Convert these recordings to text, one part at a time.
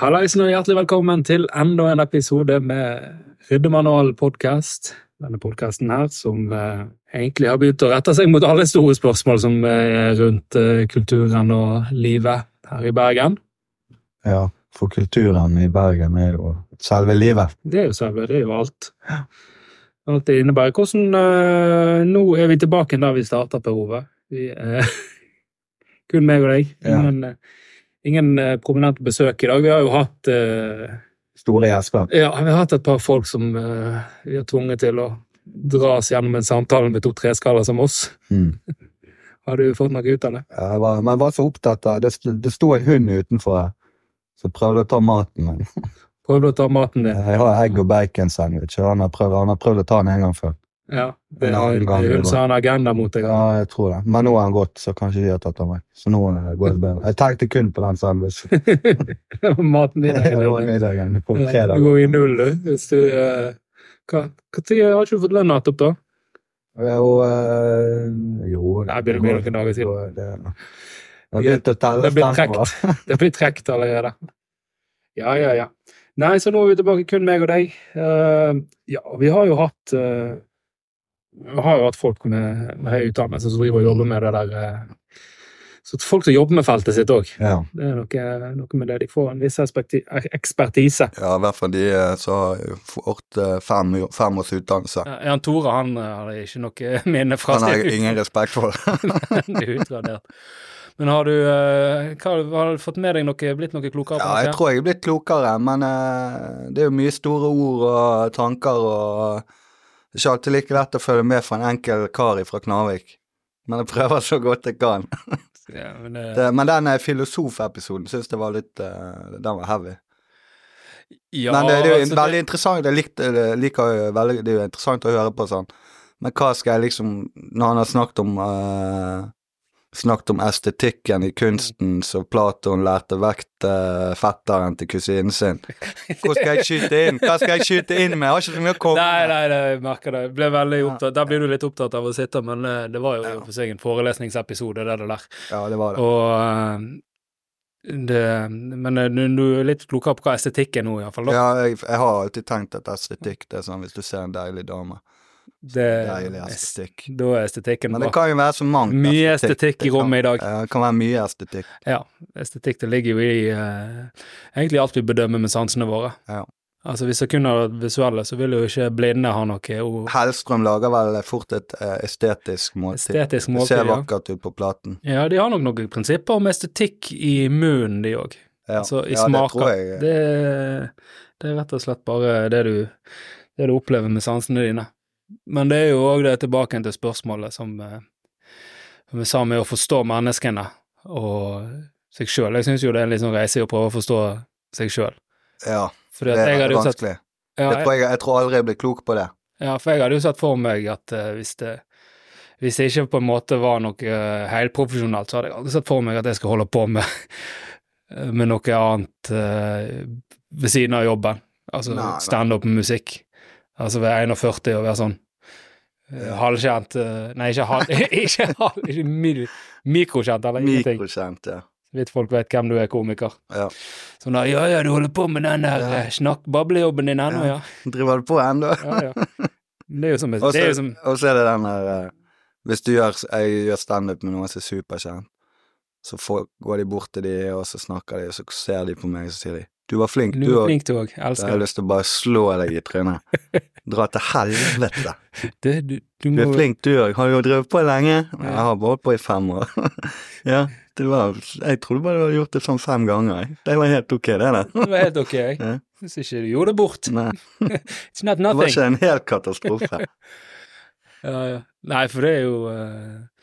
Hallaisen og hjertelig velkommen til enda en episode med Ryddemanual podkast. Denne podkasten her som eh, egentlig har begynt å rette seg mot alle store spørsmål som er rundt eh, kulturen og livet her i Bergen. Ja, for kulturen i Bergen er jo selve livet. Det er jo selve, det er jo alt. Alt det innebærer. Hvordan eh, Nå er vi tilbake der vi starta, Per Ove. Vi er kun meg og deg. Ja. men eh, ingen eh, prominente besøk i dag. Vi har jo hatt eh, Store gjester. Ja, vi har hatt et par folk som eh, vi har tvunget til å dra oss gjennom en samtale med to treskaller som oss. Mm. Har du fått noe ut av det? Ja, jeg var, men jeg var så opptatt av Det, det sto en hund utenfor som prøvde å ta maten min. Prøvde å ta maten din? Jeg har egg og bacon-sandwich, og han har, prøvd, han har prøvd å ta den en gang før. Ja. Det hun det som har agenda mot deg. Ja, jeg tror det. Men nå er han gått, så kanskje de har tatt av meg. Så nå går det bedre. Jeg tenkte kun på den sandwichen. maten din Det er middagen på Du går i null, du. Hvis du eh, hva, hva tid har ikke du fått lønn nettopp, da? Jo, eh, jo Nei, begynner å bli noen dager siden. Det, det, har Det blir. Det blir trukket allerede. Ja, ja, ja. Nei, så nå er vi tilbake, kun meg og deg. Uh, ja, vi har jo hatt eh, Vi har jo hatt folk med, med høy utdannelse som driver og jobber med det der eh, Så folk som jobber med feltet sitt òg. Ja. Det er noe, noe med det. De får en viss ekspertise. Ja, i hvert fall de eh, som har fått eh, fem, fem års utdannelse. Ja, Jan Tore han har ikke noe minne fra Han har jeg ingen respekt for. Det utradert. Men har du, hva, har du fått med deg noe, blitt noe klokere? på Ja, jeg tror jeg er blitt klokere, men det er jo mye store ord og tanker og Det er ikke alltid like lett å følge med for en enkel kar fra Knarvik. Men jeg prøver så godt jeg kan. Ja, men, det- Det, men den eh, filosofepisoden syns jeg var litt uh, Den var heavy. ja, men det, det er jo altså, det- veldig interessant. Jeg likte, jeg liker veldig, det er jo interessant å høre på sånn. Men hva skal jeg liksom Når han har snakket om eh, Snakket om estetikken i kunsten, så Platon lærte vekk uh, fetteren til kusinen sin. Hvor skal jeg skyte inn? Hva skal jeg skyte inn med? Jeg har ikke så mye å komme Nei, med. nei, nei, jeg merker det. Jeg ble veldig opptatt. Der blir du litt opptatt av å sitte, men eh, det var jo ja. for seg en forelesningsepisode, det der. Ja, det var det. Og eh, det Men du er litt klokere på hva estetikk er nå, iallfall. Ja, jeg, jeg har alltid tenkt at estetikk det er sånn hvis du ser en deilig dame. Det, Deilig estetikk. Da er estetikken Men det kan jo være så mangt. Mye estetikk i Det kan- rommet i dag. Det kan være mye estetikk. Ja, estetikk det ligger jo i eh, egentlig alt vi bedømmer med sansene våre. Ja. Altså Hvis det kun er det visuelle, så vil jo ikke blinde ha noe og... Hellstrøm lager vel fort et eh, estetisk måltid. Estetisk Det måltid, ser ja. vakkert ut på platen. Ja, de har nok noen prinsipper om estetikk i munnen, de òg. Ja, Altså i ja det tror jeg. Det, det er rett og slett bare det du, det du opplever med sansene dine. Men det er jo òg det tilbake til spørsmålet som, eh, som vi sa med å forstå menneskene og seg sjøl. Jeg syns jo det er en sånn reise i å prøve å forstå seg sjøl. Ja, det er sett vanskelig. ja, jeg, tror jeg, jeg tror aldri jeg blir klok på det. Ja, for jeg hadde jo sett for meg at uh, hvis det hvis det ikke på en måte var noe uh, helprofesjonelt, så hadde jeg aldri sett for meg at jeg skal holde på med, med noe annet uh, ved siden av jobben. Altså standup nei. standup-musikk. Altså ved 41 og være sånn uh, halvkjent eh, Nei, ikke halv... ikke halv... Ikke mil, mikrokjent, eller ingenting. Mikrokjent, ja. Litt folk vet hvem du er, komiker. ja. Sånn da, ja ja, du holder på med den der Ja. ja. snakk-bablejobben din ennå, ja. Driver du på ennå? ja, ja. Det er jo som, Og det er jo som og så er det den der eh, Hvis du gjør Jeg gjør standup med noen som er superkjent, så får, går de bort til de, og så snakker de, og så ser de på meg, og så sier de 'Du var flink, Du òg'. flink, du òg. Har Elsker jeg det. lyst til å bare slå deg i trynet. Dra til helvete. Du, du, må... Du er flink, du òg. Har jo drevet på lenge? Jeg har bare holdt på i fem år. ja, det var Jeg trodde bare du hadde gjort det sånn fem ganger. Det var helt ok, det der. Det var helt ok. jeg. Ja. Hvis ikke du gjorde det bort. Nei, It's not det var ikke en hel katastrofe. Ja, ja. Nei, for det er jo uh,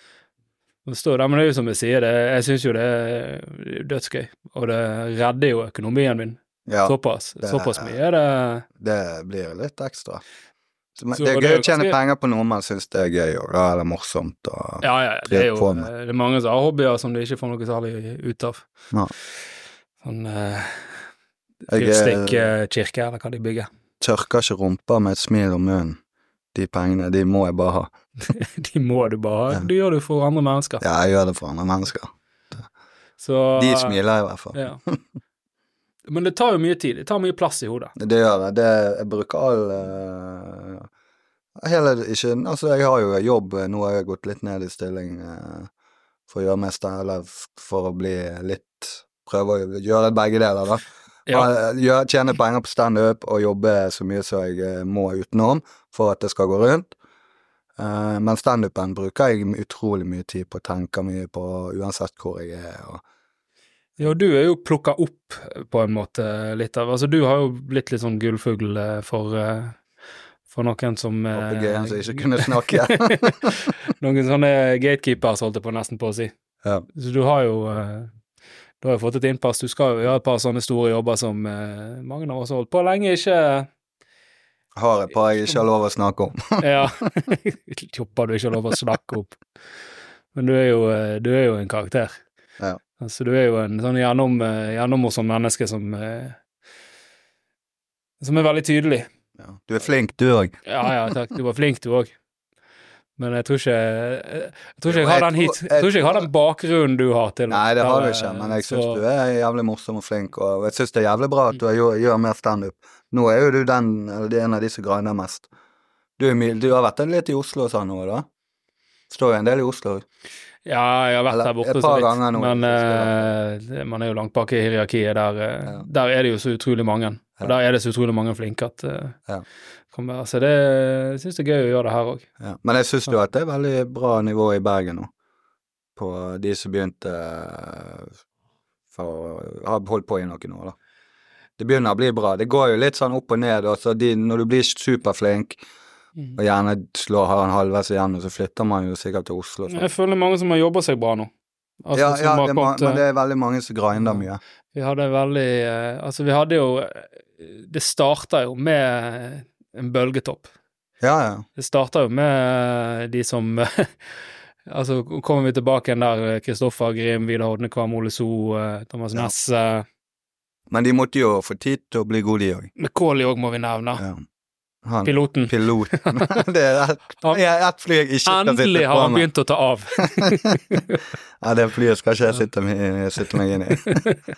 Det står der, men det er jo som jeg sier, det, jeg syns jo det er dødsgøy. Og det redder jo økonomien min. Ja, Såpass. det- Såpass mye er det det blir litt ekstra. Men det er det gøy å tjene penger på noe man syns det er gøy, og eller er morsomt. Og, Ja, ja, det er jo på med. eh, det er mange som har hobbyer som de ikke får noe særlig ut av. Ja. Sånn uh, eh, Fyrstikkkirke, eller hva de bygger. tørker ikke rumpa med et smil om munnen. De pengene, de må jeg bare ha. De må du bare ha. Ja. Du gjør det for andre mennesker. Ja, jeg gjør det for andre mennesker. Så, De smiler i hvert fall. Ja. Men det tar jo mye tid. Det tar mye plass i hodet. Det gjør det. det jeg bruker all uh, Hele ikke Altså, jeg har jo jobb, eh, nå har jeg gått litt ned i stilling uh, for å gjøre mest, eller for å bli litt Prøve å gjøre begge deler, da. Ja. Ha- Tjene penger på standup og jobbe så mye som jeg eh, må utenom for at det skal gå rundt. Eh, men standupen bruker jeg utrolig mye tid på, tenker mye på uansett hvor jeg er. Og, Ja, du er jo plukka opp på en måte litt av Altså, du har jo blitt litt sånn gullfugl eh, for eh, for noen som eh, Papegøyen som ikke kunne snakke. Noen sånne gatekeepers, holdt jeg på nesten på å si. Ja. Så du har jo eh, Du har jo fått et innpass. Du skal jo gjøre et par sånne store jobber som eh, mange av oss har holdt på lenge ikke Har et par jeg ikke har lov å snakke om. Ja. Jobber du ikke har lov å snakke opp. Men du er jo, eh, du er jo en karakter. Ja. Altså, du er jo en sånn gjennom, eh, gjennommorsom menneske som eh, Som er veldig tydelig. Ja. Du er flink, du òg. Ja, ja, takk. Du var flink, du òg. Men jeg tror ikke Jeg, tror ikke jeg har den hit Jeg tror ikke jeg har den bakgrunnen du har til Nei, det har du ikke, men jeg syns du er jævlig morsom og flink, og jeg syns det er jævlig bra at du gjør, gjør mer standup. Nå er jo du den, eller er en av de som grinder mest. Du, du har vært litt i Oslo og sånn nå, da? Står jo en del i Oslo. Ja, jeg har vært Eller der borte så vidt, nå, men eh, man er jo langt bak i hierarkiet. Der, uh, Ja. der er det jo så utrolig mange. Ja. Og der er det så utrolig mange flinke at uh, Ja. Kan være. Så det jeg syns det er gøy å gjøre det her òg. Ja. Men jeg syns jo at det er veldig bra nivå i Bergen nå, på de som begynte eh, for Har holdt på i noen år, da. Det begynner å bli bra. Det går jo litt sånn opp og ned. Altså de, når du blir superflink, og gjerne slår har en halvveis igjen, så flytter man jo sikkert til Oslo. og sånn. Jeg føler mange som har jobba seg bra nå. Altså, ja, ja det, kommet, men eh, det er veldig mange som grinder Ja. mye. Vi hadde veldig eh, Altså, vi hadde jo eh, Det starta jo med en bølgetopp. Ja, ja. Det starta jo med de som Altså, kommer vi tilbake igjen der, Kristoffer Grim, Vidar Hodnekvam, Ole So, eh, Thomas Ja. Nesse Men de måtte jo få tid til å bli gode, de òg. McCauley òg må vi nevne. Ja. Han Piloten. piloten. det er ett et fly jeg ikke skal Endelig har han begynt å ta av. Ja, det flyet skal ikke jeg sitte, sitte meg inn i.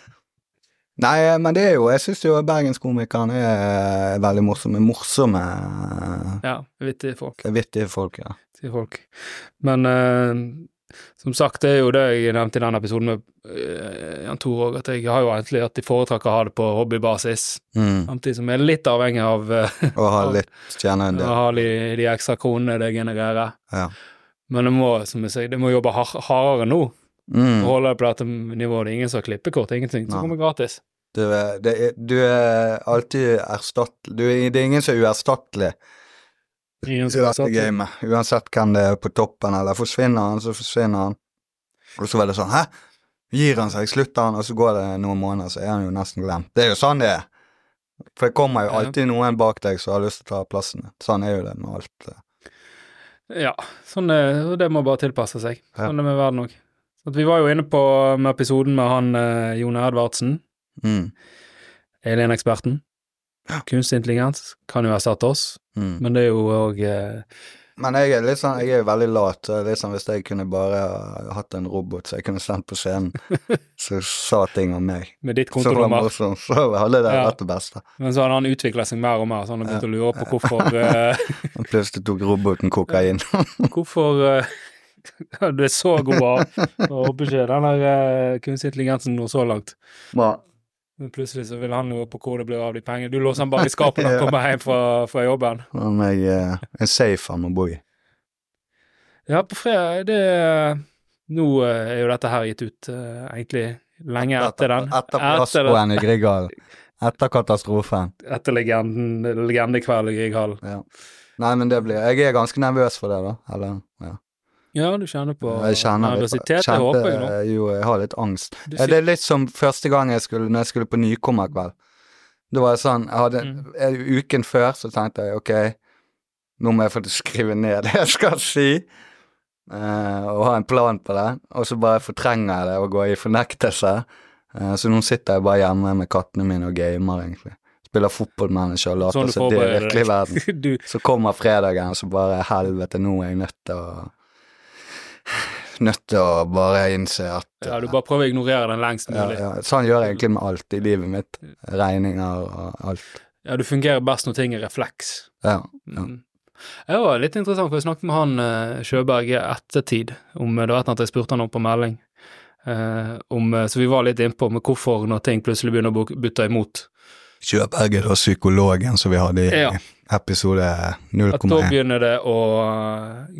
Nei, men det er jo Jeg syns jo bergenskomikerne er veldig morsomme. Morsomme, ja, vittige folk. vittige folk, ja. Vittige folk. Men uh, som sagt, det er jo det jeg nevnte i den episoden med uh, Jan Tor òg, at jeg har jo egentlig at de foretrekker å ha det på hobbybasis, Mm. samtidig som jeg er litt avhengig av uh, Å ha litt tjene en å ha de, de ekstra kronene det genererer. Ja. Men det må, som jeg sier, det må jobbe hardere nå. Mm. Holde på dette nivået. Det er ingen som har klippekort, ingenting. Så kommer gratis. Du, er, det er, du er alltid erstattelig du er, Det er ingen som er uerstattelig Ingen i dette gamet. Uansett hvem det er på toppen, eller forsvinner han, så forsvinner han. Og så var det sånn Hæ? Gir han seg, slutter han, og så går det noen måneder, så er han jo nesten glemt. Det er jo sånn det er. For det kommer jo Ja. alltid noen bak deg som har lyst til å ta plassen din. Sånn er jo det med alt. Ja, sånn er, og det må bare tilpasse seg. Ja. Sånn er det med verden òg. Vi var jo inne på med episoden med han eh, Jon Edvardsen, Mm. alien-eksperten. Kunstig intelligens kan jo erstatte oss, Mm. men det er jo òg eh, Men jeg er litt sånn, jeg er veldig lat. det er Litt sånn Hvis jeg kunne bare hatt en robot så jeg kunne sendt på scenen, som sa ting om meg, med ditt så kontonummer. morsomt, så hadde det Ja. vært det beste. Men så hadde han utvikla seg mer og mer, så han begynte begynt å lure på hvorfor eh, plutselig tok roboten kokain. Hvorfor uh... Du er så god av. å ikke den der uh, kunstig intelligensen nå så langt. Men plutselig så vil han jo på hvor det blir av de pengene. Du låser han bare i skapet når han kommer hjem fra, fra jobben. Om jeg eh, en safe han må bo i. Ja, på fredag det Nå eh, er jo dette her gitt ut uh, egentlig lenge etter den. Etter plassboen i Grieghallen. Etter katastrofen. etter legenden, legendekveld i Grieghallen. Ja. Nei, men det blir Jeg er ganske nervøs for det, da. Eller, ja. Ja, du kjenner på Jeg nervøsitet, kjente- håper jeg nå. Jo, jeg har litt angst. Sier... Det er litt som første gang jeg skulle, når jeg skulle på nykommerkveld. Da var jeg sånn jeg hadde, Mm. Uken før så tenkte jeg ok, nå må jeg faktisk skrive ned det jeg skal si, uh, og ha en plan på det. Og så bare fortrenger jeg det og går i fornektelse. Uh, så nå sitter jeg bare hjemme med kattene mine og gamer, egentlig. Spiller fotballmanager og later Sånn det er virkelig verden. Så kommer fredagen, så bare helvete, nå er jeg nødt til å nødt til å bare innse at Ja, du bare prøver å ignorere den lengst mulig. Ja, ja. Sånn gjør jeg egentlig med alt i livet mitt. Regninger og alt. Ja, du fungerer best når ting er refleks. Ja. Ja. Mm. Det var litt interessant, for jeg snakket med han eh, Sjøberg i ettertid, om det var et eller annet jeg spurte han om på melding. Eh, om, eh, så vi var litt innpå med hvorfor når ting plutselig begynner å bu- butte imot. Kjøberg er da psykologen som vi hadde i Ja. Episode At da 0,1. begynner det å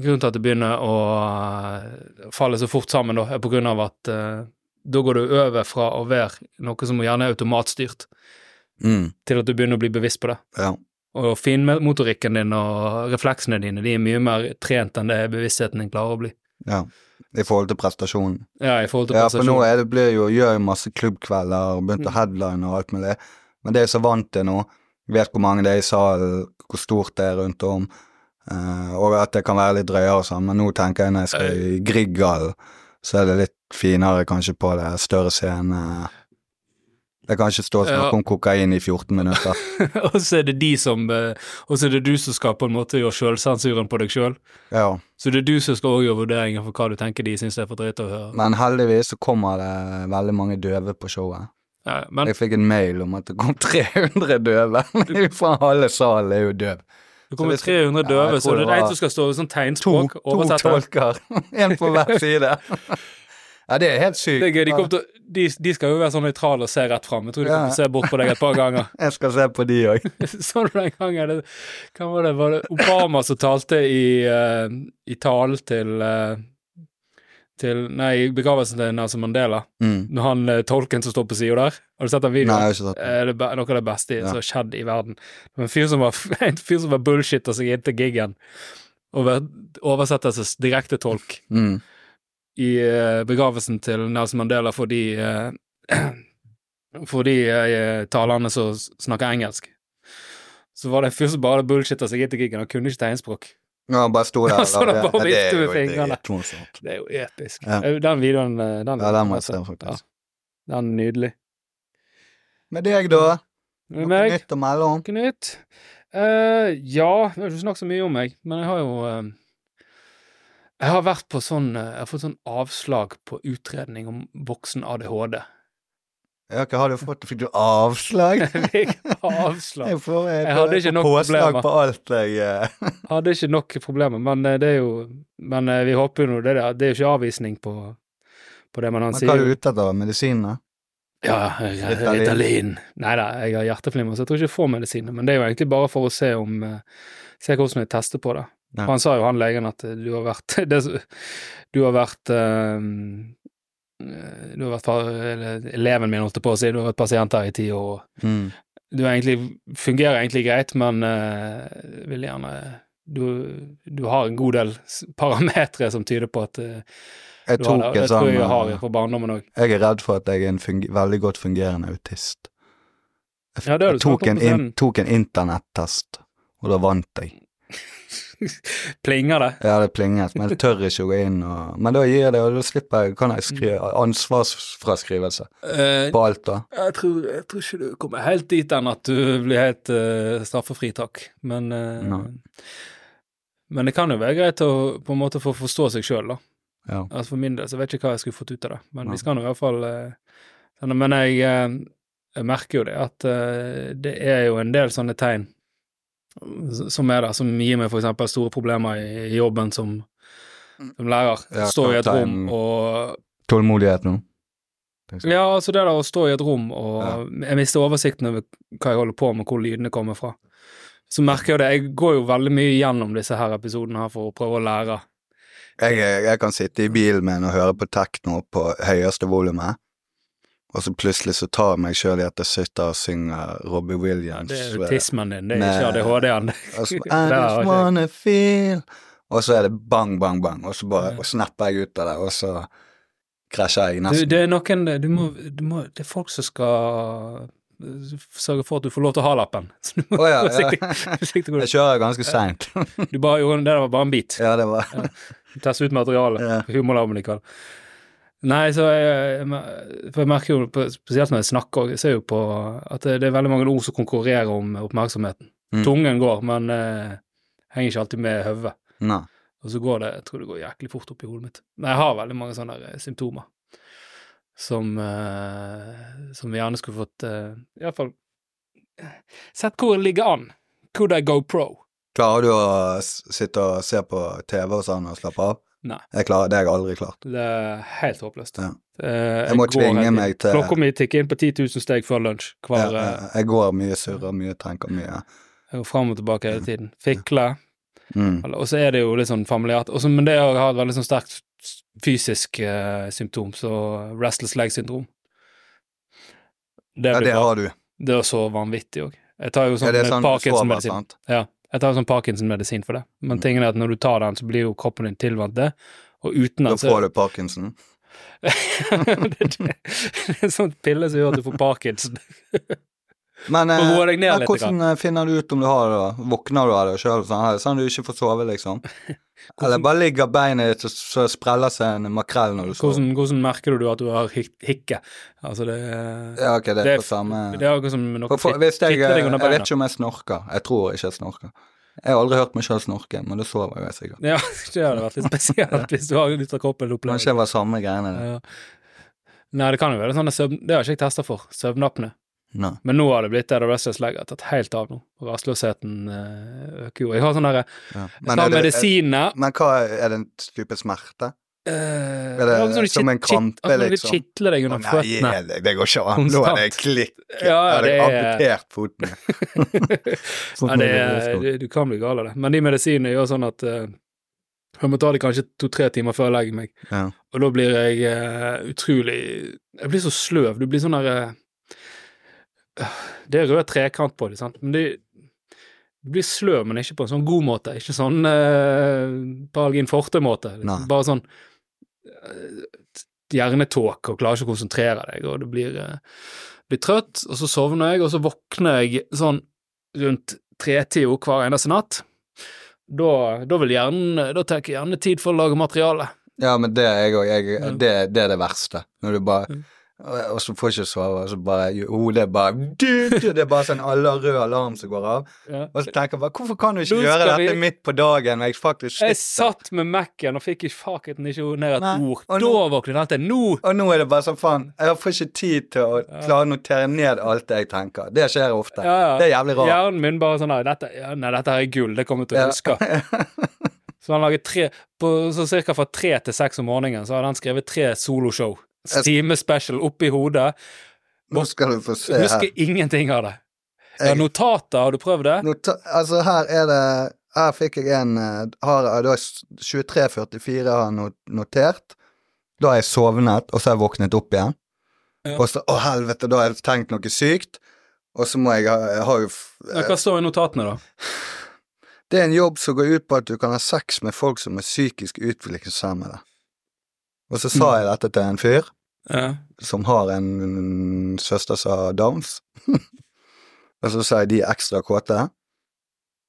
Grunnen til at det begynner å eh, falle så fort sammen, da, er på grunn av at eh, da går du over fra å være noe som gjerne er automatstyrt, Mm, til at du begynner å bli bevisst på det. ja. Og finmotorikken din og refleksene dine, de er mye mer trent enn det bevisstheten din klarer å bli. ja. I forhold til prestasjonen. Ja, i forhold til Ja, for nå er det, blir jo, gjør masse klubbkvelder og begynt å Mm. headline og alt mulig. Men det er så vant til nå. Vet hvor mange det er i salen, hvor stort det er rundt om. uh, og at det kan være litt drøyere og sånn, men nå tenker jeg når jeg skal i Grieghallen, så er det litt finere kanskje på det, større scene. Det kan ikke stå og snakke om kokain i 14 minutter. og så er det de som eh, Og så er det du som skal på en måte gjøre sjølsensuren på deg sjøl. Ja, Så det er du som skal også gjøre vurderingen for hva du tenker de syns er for drøyt å høre. men heldigvis så kommer det veldig mange døve på showet. Ja, men Jeg fikk en mail om at det kom 300 døve. Fra halve salen er jo døv. det kommer så 300 Ja, døve, ja, så det er en som skal stå sånn tegnspråk, to to tolker. En på hver side. Ja, det er helt sykt. Er. De, til, de, de skal jo være sånn nøytrale og se rett fram. Jeg tror de Ja. kommer til å se bort på deg et par ganger. Jeg skal se på de òg. Så du den gangen det, Hva var det? Var det Obama som talte i, uh, i talen til uh, til, Nei, begravelsen til Nelson Mandela. Mm. Når han uh, tolken som står på sida der. Har du sett den videoen? Nei, jeg har ikke sett den. Eh, det er noe av det beste Ja. som har skjedd i verden. Det var en fyr som var, en fyr som var bullshitter seg inn til giggen og oversettes direktetolk Mm. i eh, begravelsen til Nelson Mandela for de eh, for de eh, talerne som snakker engelsk. Så var det en fyr som bare bullshitta seg inn til giggen, han kunne ikke tegnspråk. Ja, han bare sto der. Så da bare vifte med fingrene. Det er jo episk. Ja. Eh, Den videoen, eh, den, Ja, den må jeg altså, se, faktisk. Ja, den er nydelig. Med deg, da? Med Noe meg? nytt å melde om? Noe nytt? Uh, ja, vi har ikke snakket så mye om meg, men jeg har jo uh, Jeg har vært på sånn Jeg har fått sånn avslag på utredning om voksen ADHD. Ja, hva har du fått? Fikk du avslag? Jeg fikk avslag. Jeg, får, jeg, Jeg hadde ikke nok problemer. på alt jeg eh. Hadde ikke nok problemer, men eh, det er jo Men eh, vi håper jo nå det, det er jo ikke avvisning på, på det, men han Men sier hva er du ute etter? Medisinene? Ja, Ritalin. Nei da, jeg har hjerteflimmer, så jeg tror ikke jeg får medisiner, men det er jo egentlig bare for å se om eh, Se hvordan jeg tester på det. Ja. Han sa jo, han legen, at eh, du har vært Du har vært eh, Du har vært Eleven min, holdt på å si, du har vært pasient her i ti år. Mm. Du egentlig, fungerer egentlig greit, men uh, vil gjerne du, du har en god del parametere som tyder på at uh, Jeg du har det. en tror sånn jeg jeg har eh, fra barndommen òg. Jeg er redd for at jeg er en veldig godt fungerende autist. Jeg, Ja, det jeg tok, en in tok en internettest, og da vant jeg. Plinger det? Ja, det plinget, men jeg tør ikke å gå inn og Men da gir jeg det, og da slipper jeg, kan jeg skrive ansvarsfraskrivelse uh, på alt, da. jeg, tror, jeg tror ikke du kommer helt dit enn at du blir helt uh, straffefritak, men uh, no. Men det kan jo være greit å på en måte få forstå seg sjøl, da. Ja. Altså For min del så vet jeg ikke hva jeg skulle fått ut av det, men ja. vi skal nå i hvert fall eh, sånn, Men jeg, eh, jeg merker jo det, at eh, det er jo en del sånne tegn som er der, som gir meg eksempel store problemer i, i jobben som, som lærer. Ja, Stå i et rom og Tålmodighet nå. Ja, altså det der å stå i et rom og Ja. jeg mister oversikten over hva jeg holder på med, hvor lydene kommer fra. Så merker jeg det. Jeg går jo veldig mye gjennom disse her episodene her for å prøve å lære. Jeg, jeg kan sitte i bilen min og høre på tekno på høyeste volumet, og så plutselig så tar jeg meg sjøl i at jeg sitter og synger Robbie Ja, Williams. det er autismen din, det er ikke ADHD-en. I just wanna feel Og så er det bang, bang, bang, og så bare Ja. og snapper jeg ut av det, og så krasjer jeg Du, nesten. det er noen du må, du må, Det er folk som skal eh, sørge for at du får lov til å ha lappen. Så du må oh, ja, ja. forsiktig Jeg kjører ganske seint. Du det der var bare en bit. Ja, det var Teste ut materialet. Ja. Humorlaben de kaller Nei, så jeg, for jeg merker jo, spesielt når jeg snakker, jeg ser jo på at det, er veldig mange ord som konkurrerer om oppmerksomheten. Mm. Tungen går, men eh, henger ikke alltid med hodet. Og så går det Jeg tror det går jæklig fort opp i hodet mitt. Men jeg har veldig mange sånne eh, symptomer som eh, Som vi gjerne skulle fått eh, Iallfall Sett hvor det ligger an. Could I go pro? Klarer du å sitte og se på TV og sånn og slappe av? Nei. Jeg klarer, det har jeg aldri klart. Det er helt håpløst. Ja. Eh, Jeg må tvinge meg til- Klokka mi tikker inn på 10 000 steg før lunsj hver Jeg, eh, jeg, jeg går mye, surrer mye, tenker mye. Jeg går fram og tilbake hele tiden. Fikle. Mm. Og så er det jo litt sånn familiært. Også, men det har et veldig sånn sterkt fysisk eh, symptom, så restless leg-syndrom. Det, Ja, det bra. har du. det er så vanvittig òg. Jeg tar jo Ja, sånn, det er sånn du Parkinson-medisin. Ja, jeg tar sånn Parkinson-medisin for det. Men Mm. tingen er at når du tar den, så blir jo kroppen din tilvant det. Og uten Da den så får du parkinson. det, det, det er en sånn pille som gjør at du får parkinson. Men, eh, men litt, hvordan eh, finner du ut om du har det? Våkner du av det sjøl, sånn, Er det sånn du ikke får sove, liksom? Eller bare ligger beinet ditt og så spreller seg en makrell når du sover? Hvordan, hvordan merker du at du har hik hikke? Altså, det Ja, ok, det det er på samme Det er akkurat som noe for, for, Hvis jeg, kitler deg jeg vet ikke om jeg snorker. Jeg tror ikke jeg snorker. Jeg har aldri hørt meg sjøl snorke, men det sover jeg sikkert. Ja, det hadde vært litt spesielt hvis du har ut av kroppen opplevd. Kanskje det var samme greiene. Ja. Nei, det kan jo være sånn. Det har ikke jeg testa for. Søvnapne. Nei. Men nå har det blitt det der Restless Leg har tatt helt av nå. Rastløsheten eh, øker jo. Jeg har sånn derre Ja. Jeg tar er er, medisinene men hva er det en type smerte? Uh, Er det akkurat som en krampe, det liksom? kitler deg under nei, føttene. det, det går ikke an. Nå er det klikk. Ja, Jeg det er- amputert foten. Sånn Ja, det er, du, du kan bli gal av det. Men de medisinene gjør sånn at uh, jeg må ta det kanskje to-tre timer før jeg legger meg. Ja. Og da blir jeg uh, utrolig Jeg blir så sløv. Du blir sånn der eh, Det er rød trekant på det, sant, men det du blir slø, men ikke på en sånn god måte. Ikke sånn eh, Palgin Forte-måte. Bare sånn hjernetåke og klarer ikke å konsentrere deg, og du blir, eh, blir trøtt, og så sovner jeg, og så våkner jeg sånn rundt tretida hver eneste natt. Da, da vil hjernen Da tar jeg gjerne tid for å lage materiale. Ja, men det er jeg òg. Det, det er det verste. Når du bare. Og, så får jeg ikke sove, og så bare hodet bare Det er bare sånn alle rød alarm som går av. Ja. Og så tenker jeg bare Hvorfor kan du ikke gjøre dette vi- midt på dagen jeg faktisk Jeg satt med Mac-en og fikk faketen ikke ned et Nei, ord. og Da våknet alt det. Nå! Og nå er det bare sånn faen Jeg får ikke tid til å klare å notere ned alt det jeg tenker. Det skjer ofte. Ja, ja. Det er jævlig rart. Hjernen min bare sånn dette, nei, dette her er gull, det kommer jeg til å huske. Så han laget tre På så cirka fra tre til seks om morgenen så hadde han skrevet tre soloshow. Jeg- Time-special oppi hodet. Nå skal du få se her. Husker ingenting av det. Ja, notater, har du prøvd det? nota, altså, her er det Her fikk jeg en Har jeg Da er 2344 har jeg notert. Da har jeg sovnet, og så har jeg våknet opp igjen. Ja. Og så Å, helvete, da har jeg tenkt noe sykt. Og så må jeg ha jo Hva står i notatene, da? Det er en jobb som går ut på at du kan ha sex med folk som er psykisk utviklingshemmede. Og så sa jeg dette til en fyr Ja. som har en søster som har downs. og så sa jeg de er ekstra kåte.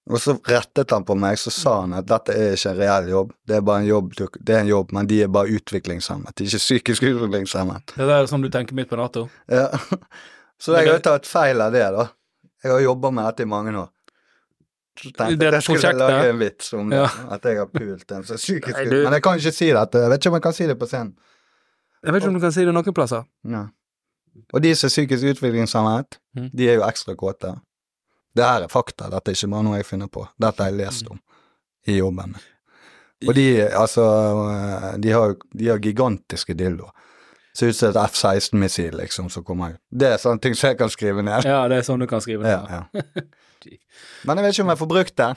Og så rettet han på meg, så sa han at dette er ikke en reell jobb. Det er bare en jobb, det er en jobb, men de er bare utviklingshemmet. De er ikke psykisk utviklingshemmet. Det er sånn du tenker midt på natta? Ja. Så jeg har jo tatt feil av det, da. Jeg har jobba med dette i mange år. Tenkte Det at jeg skulle lage en vits om det, Ja. at jeg har pult en så psykisk Nei, du- Men jeg kan ikke si dette. Jeg vet ikke om jeg kan si det på scenen. Jeg vet ikke om du kan si det noen plasser. Ja. Og de som er psykisk utviklingshemmet, mm. de er jo ekstra kåte. Det her er fakta, dette er ikke bare noe jeg finner på. Dette har jeg lest om i jobben. Og de, altså, de har de har gigantiske dildoer. Ser ut som et F-16-missil, liksom, som kommer ut. Det er sånne ting som jeg kan skrive ned. Ja, det er sånn du kan skrive ned. Ja, ja. Men jeg vet ikke om jeg får brukt det.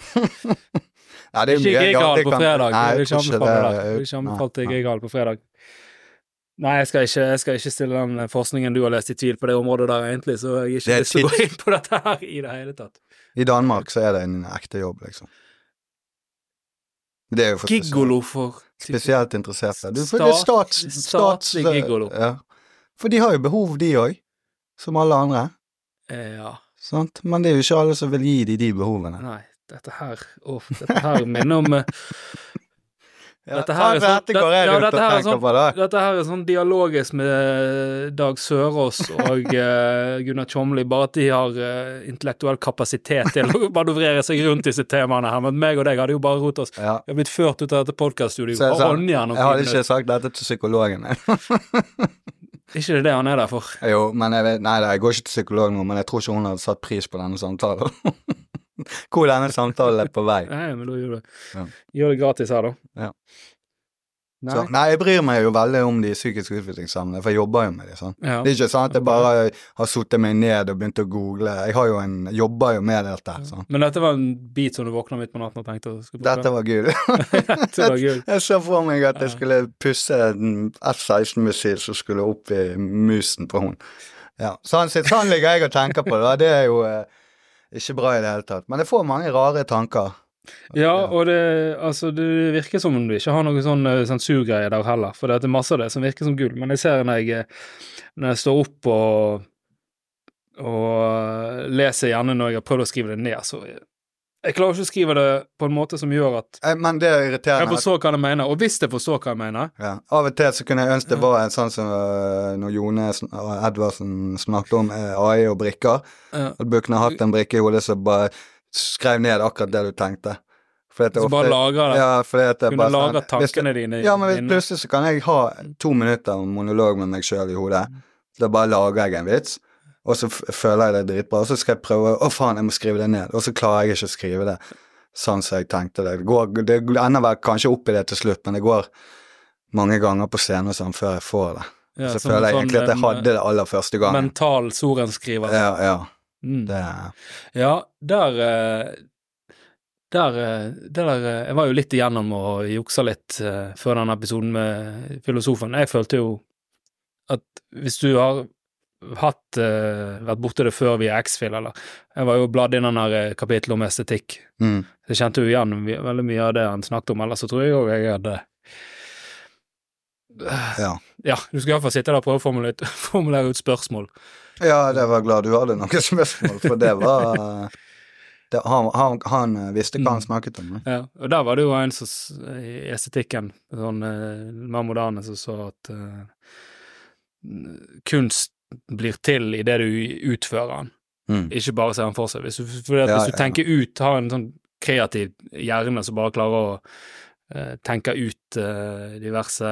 Nei, det er Ikke mye på fredag. Nei, Jeg vil ikke anbefale. På fredag. Nei, jeg skal, ikke, jeg skal ikke stille den forskningen du har lest i tvil på det området der, egentlig, så jeg har ikke er lyst til å gå inn på dette her i det hele tatt. I Danmark så er det en ekte jobb, liksom. Det er jo for Gigolo for spesielt interesserte. Du, for det er stats, stats, gigolo. Ja. For de har jo behov, de òg, som alle andre. Eh, Ja. Sant? Men det er jo ikke alle som vil gi de de behovene. Nei, dette her Å, dette her minner om eh, Ja, Dette her er sånn- dette går jeg ja, rundt og her tenker sånn- på. Dette her er sånn dialogisk med Dag Sørås og uh, Gunnar Tjomli, bare at de har uh, intellektuell kapasitet til å manøvrere seg rundt disse temaene her, men meg og deg hadde jo bare rotet oss. Ja. Vi har blitt ført ut av dette podkaststudioet jeg, jeg hadde ikke sagt dette til psykologen. Ikke det han er der for. jo, men jeg vet, nei, nei, jeg går ikke til psykolog nå, men jeg tror ikke hun hadde satt pris på denne samtalen. Hvor denne samtalen er på vei. Nei, men da gjør du det. Ja. Gjør det gratis her, da. Ja. Nei. Så, nei, jeg bryr meg jo veldig om de psykisk utviklingshemmede, for jeg jobber jo med de sånn. Ja. Det er ikke sånn at jeg bare har satt meg ned og begynt å google. Jeg har jo en, jobber jo med dette. sånn. Men dette var en bit som du våkna midt på natten og tenkte Dette var gøy. Dette var gull. Jeg så for meg at jeg skulle pusse en F-16-missil som skulle opp i musen på hun. Ja, sånn, sånn ligger jeg og tenker på det. Det er jo eh, ikke bra i det hele tatt. Men jeg får mange rare tanker. Ja, og det, altså, det virker som om du ikke har noen sånn sensurgreier der heller, for det er masse av det som virker som gull. Men jeg ser når jeg, eh, når jeg står opp og, og leser gjerne når jeg har prøvd å skrive det ned, så jeg, jeg klarer ikke å skrive det på en måte som gjør at Eh, Men det er irriterende. Jeg forstår hva jeg mener. Og hvis jeg forstår hva jeg mener Ja. Av og til så kunne jeg ønske det var en sånn som eh, når Jone og Edvardsen snakket om eh, AI og brikker. Ja. At du har hatt en brikke i hodet som bare skrev ned akkurat det du tenkte. så Så bare lager det. Ja, fordi at Kunne sånn- lagre tankene dine Ja, men plutselig så kan jeg ha to minutter monolog med meg sjøl i hodet. Da bare lager jeg en vits, og så føler jeg det dritbra, og så skal jeg prøve Å, faen, jeg må skrive det ned. Og så klarer jeg ikke å skrive det sånn som jeg tenkte det. Det, går, det ender vel kanskje opp i det til slutt, men det går mange ganger på scenen og sånn før jeg får det. Ja, så føler jeg sånn, egentlig at jeg eh, hadde det aller første gangen. Mental sorenskriver. Ja, ja. Mm. Det Ja, der eh, der, eh, det der eh, Jeg var jo litt igjennom og juksa litt før den episoden med filosofen. Jeg følte jo at hvis du har hatt vært borti det før via X-Fil, eller Jeg var jo bladd inn den der kapitlet kapittelet om estetikk. mm. Jeg kjente jo igjen veldig mye av det han snakket om, ellers så tror jeg òg jeg hadde Ja. Ja, du skal iallfall sitte der og prøve å formulere, formulere ut spørsmål. Ja, det var glad du hadde noen spørsmål, for det var det, han, han, han visste hva han Mm. snakket om. Ja, og der var det jo en som i estetikken, sånn eh, mer moderne, som sa at uh, kunst blir til i det du utfører den, Mm. ikke bare ser den for seg. Hvis du, for Ja, hvis du ja. tenker ut, har en sånn kreativ hjerne som bare klarer å uh, tenke ut uh, diverse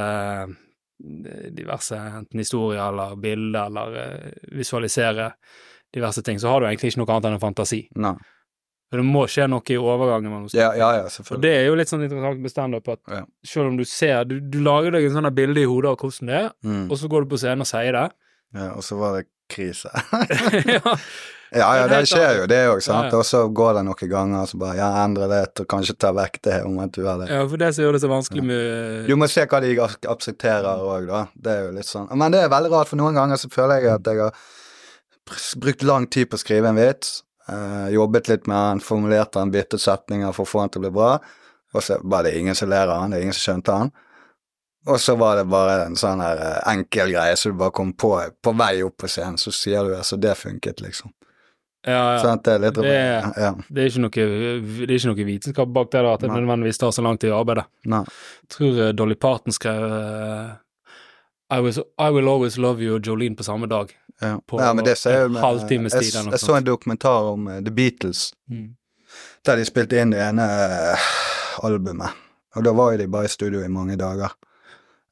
diverse enten historier eller bilder eller eh, visualisere diverse ting, så har du egentlig ikke noe annet enn en fantasi. Nei. For det må skje noe i overgangen mellom Ja, ja, ja, og det er jo litt sånn interessant med standup at Ja. selv om du ser Du, du lager deg en sånn bilde i hodet av hvordan det er, Mm. og så går du på scenen og sier det. Ja, og så var det krise. ja. ja, ja, det skjer jo, det òg, sant. Og så går det noen ganger, så bare ja, endre det, og kanskje ta vekk det om at du er det. ja, for det som gjør det så vanskelig med Du må se hva de ak- aksepterer òg, da. Det er jo litt sånn. Men det er veldig rart, for noen ganger så føler jeg at jeg har brukt lang tid på å skrive en vits, Uh, jobbet litt med den, formulert den, byttet setninger for å få den til å bli bra, og så bare det er ingen som ler av den, det er ingen som skjønte den. Og så var det bare en sånn her eh, enkel greie så du bare kom på på vei opp på scenen, så sier du det, så det funket, liksom. Ja, ja. Sånn, det er litt Det- Ja. Det er ikke noe, det er ikke noe vitenskap bak det, da, at det nødvendigvis tar så lang tid å arbeide. Nei. Jeg tror eh, Dolly Parton skrev eh, I, was, I Will Always Love You og Jolene på samme dag. Ja. På ja, men det ser jeg jo halvtimes Jeg, jeg så en dokumentar om The Beatles. der de spilte inn det ene albumet. Og da var jo de bare i studio i mange dager.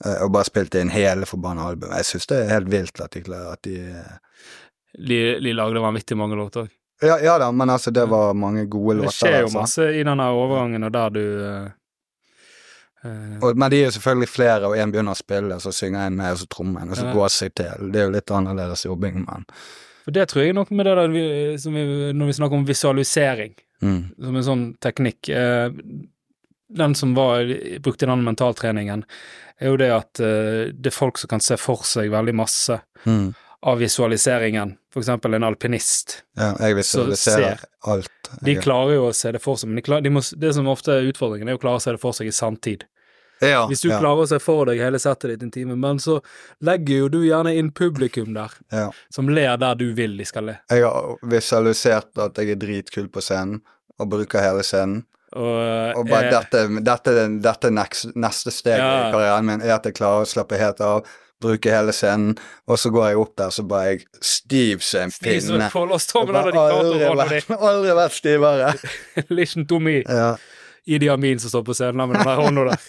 Eh, og bare spilte inn hele forbanna albumet. Jeg syns det er helt vilt at de klarer at de eh, De, de lagde vanvittig mange låter òg. ja, ja da, men altså, det var mange gode låter. Det skjer jo altså. masse i denne overgangen, og der du eh, eh, Og, men de er jo selvfølgelig flere, og en begynner å spille, og så synger en med, og så trommer en, og så Ja. går seg til. Det er jo litt annerledes jobbing, men For det tror jeg nok med det der vi, som vi, når vi snakker om visualisering, mm. som en sånn teknikk uh, Den som var brukte den mentaltreningen, er jo det at eh, det er folk som kan se for seg veldig masse Mm. av visualiseringen. For eksempel en alpinist. Ja, jeg visualiserer ser. alt. De klarer jo å se det for seg, men de klarer, de må, det som ofte er utfordringen, er å klare å se det for seg i sanntid. ja, Hvis du ja, klarer å se for deg hele settet ditt en time, men så legger jo du gjerne inn publikum der, ja. som ler der du vil de skal le. Jeg har visualisert at jeg er dritkul på scenen, og bruker hele scenen. Og, Og bare jeg, dette, dette, dette next, neste steg Ja. i karrieren min, er at jeg klarer å slappe helt av, bruke hele scenen, og så går jeg opp der, så bare jeg stiv som en pinne. aldri, vært- aldri vært stivere. Listen to me. Ja. Idi Amin som står på scenen med den der hånda der.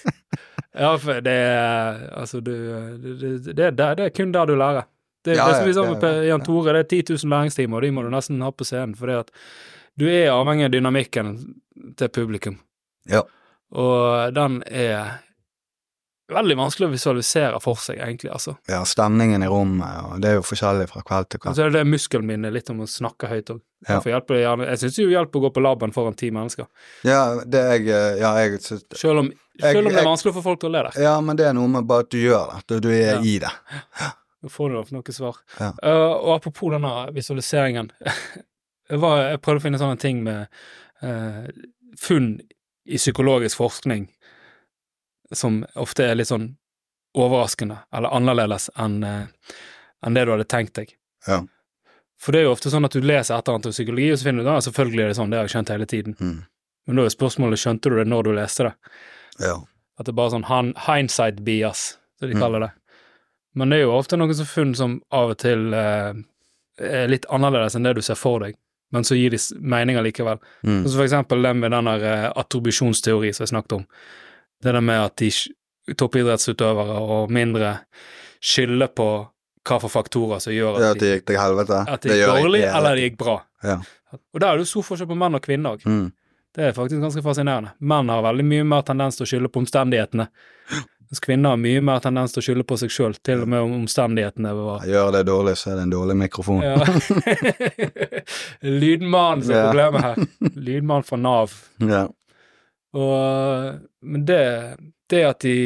Ja, for det er Altså, du det, det, det, det er kun der du lærer. Det, Ja, det som vi sa med Jan Tore, det er 10 000 læringstimer, og de må du nesten ha på scenen, fordi at du er avhengig av dynamikken til publikum. Ja. Og den er veldig vanskelig å visualisere for seg, egentlig, altså. ja, stemningen i rommet, og det er jo forskjellig fra kveld til Og kveld. så er det muskelminnet litt om å snakke høyt òg. Ja. Jeg syns jo hjelper å gå på laben foran ti mennesker. Ja, det jeg eh, Ja, jeg synes Selv om, Jeg- selv om det er vanskelig for folk å le der. Ja, men det er noe med bare at du gjør det, du er Ja. i det. Da får du noe svar. Ja. Uh, og apropos denne visualiseringen var, jeg prøvde å finne sånne ting med eh, funn i psykologisk forskning som ofte er litt sånn overraskende eller annerledes enn eh, enn det du hadde tenkt deg. Ja. For det er jo ofte sånn at du leser et eller annet om psykologi, og så finner du ut ja, selvfølgelig er det sånn, det har jeg skjønt hele tiden. Mm. Men da er spørsmålet, skjønte du det når du leste det? Ja. At det er bare sånn han- hindsight bias, som de Mm. kaller det. Men det er jo ofte noen som funn som av og til eh, er litt annerledes enn det du ser for deg, men så gir de mening likevel. Mm. Sånn for eksempel det med den der eh, attribusjonsteori som jeg snakket om. Det der med at de toppidrettsutøvere og mindre skylder på hva for faktorer som gjør Ja, at at de, gikk til helvete. at de gikk dårlig, eller det gikk bra. Ja. Og der er det jo stor forskjell på menn og kvinner òg. Mm. Det er faktisk ganske fascinerende. Menn har veldig mye mer tendens til å skylde på omstendighetene, mens kvinner har mye mer tendens til å skylde på seg sjøl, til og med om omstendighetene var Gjør det dårlig, så er det en dårlig mikrofon. ja. Lydmannen som er problemet her. Lydmann fra Nav. Ja. Og, men det, det at de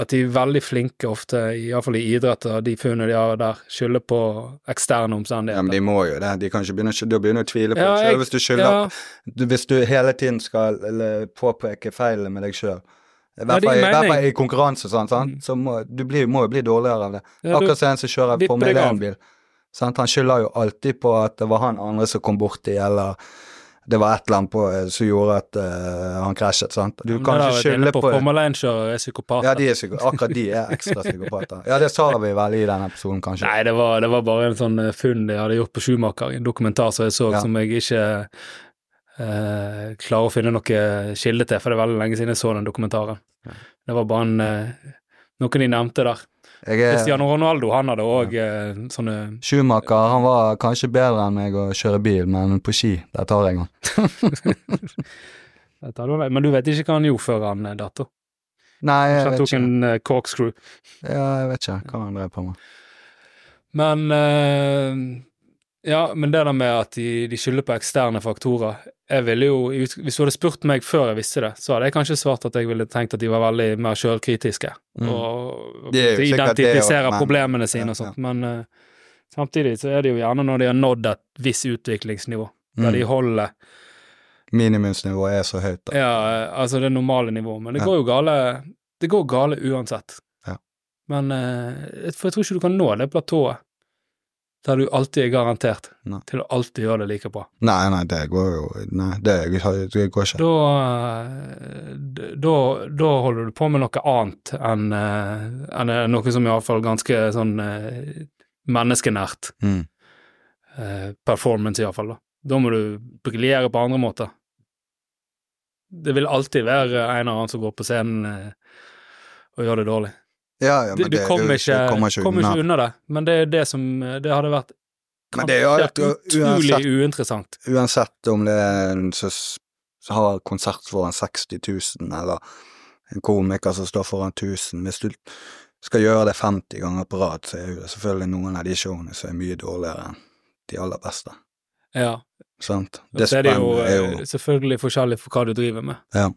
at de er veldig flinke ofte, iallfall i idrett, og de funnene de har der, skylder på eksterne omstendigheter. ja, men de må jo det. De kan ikke begynne, å- begynner å tvile på Ja, deg sjøl hvis du skylder ja, Hvis du hele tiden skal eller, påpeke feilene med deg sjøl. I hvert fall ja, i- i konkurranse, sånn, sant? Mm. så må du bli, må jo bli dårligere av det. ja, Akkurat som en som kjører Formel 1-bil. Sant? Han skylder jo alltid på at det var han andre som kom borti, eller det var et eller annet på, eh, som gjorde at uh, han krasjet. sant? Du kan ikke skylde på, på Formel 1-kjørere er psykopater. Ja, de er psyko akkurat de er ekstra psykopater. Ja, det sa vi vel i den episoden, kanskje. Nei, det var, det var bare en sånn funn jeg hadde gjort på Schumacher, en dokumentar som jeg så, Ja. som jeg ikke eh, klarer å finne noe kilde til, for det er veldig lenge siden jeg så den dokumentaren. Ja. Det var bare en, eh, noe de nevnte der. Er, Cristiano Ronaldo, han hadde òg eh, sånne Schumacher han var kanskje bedre enn meg å kjøre bil, men på ski, der tar jeg han. Men du vet ikke hva han gjorde før han eh, datt? da? Nei, jeg Han tok en uh, corkscrew. Ja, jeg vet ikke hva han drev på med. Men eh, Ja, men det der med at de, de skylder på eksterne faktorer Jeg ville jo Hvis du hadde spurt meg før jeg visste det, så hadde jeg kanskje svart at jeg ville tenkt at de var veldig mer sjølkritiske. Mm. Og Det er det men- problemene sine Ja, og sånt. Men uh, samtidig så er det jo gjerne når de har nådd et visst utviklingsnivå, der de Mm. holder Minimumsnivået er så høyt. da. Ja, altså det normale nivået. Men det Ja. går jo gale Det går gale uansett. Ja. Men uh, For jeg tror ikke du kan nå det platået der du alltid er garantert Nei. til å alltid gjøre det like bra. Nei, nei, det går jo Nei, det, det går ikke. Da, eh, da, da holder du på med noe annet enn eh, enn noe som iallfall ganske sånn eh, menneskenært. Mm. eh, performance, iallfall. Da. da må du briljere på andre måter. Det vil alltid være en eller annen som går på scenen eh, og gjør det dårlig. Ja, ja, Du, men du det, kommer du ikke, kommer ikke kommer ikke unna det, men det er det som Det hadde vært Men det er jo utrolig uansett- uinteressant. Uansett om det er en som har konsert foran 60 000, eller en komiker som står foran 1000 Hvis du skal gjøre det 50 ganger på rad, så er det selvfølgelig noen av de showene som er mye dårligere enn de aller beste. Ja. Sant? Det så er jo, er eh, jo selvfølgelig forskjellig for hva du driver med. Ja.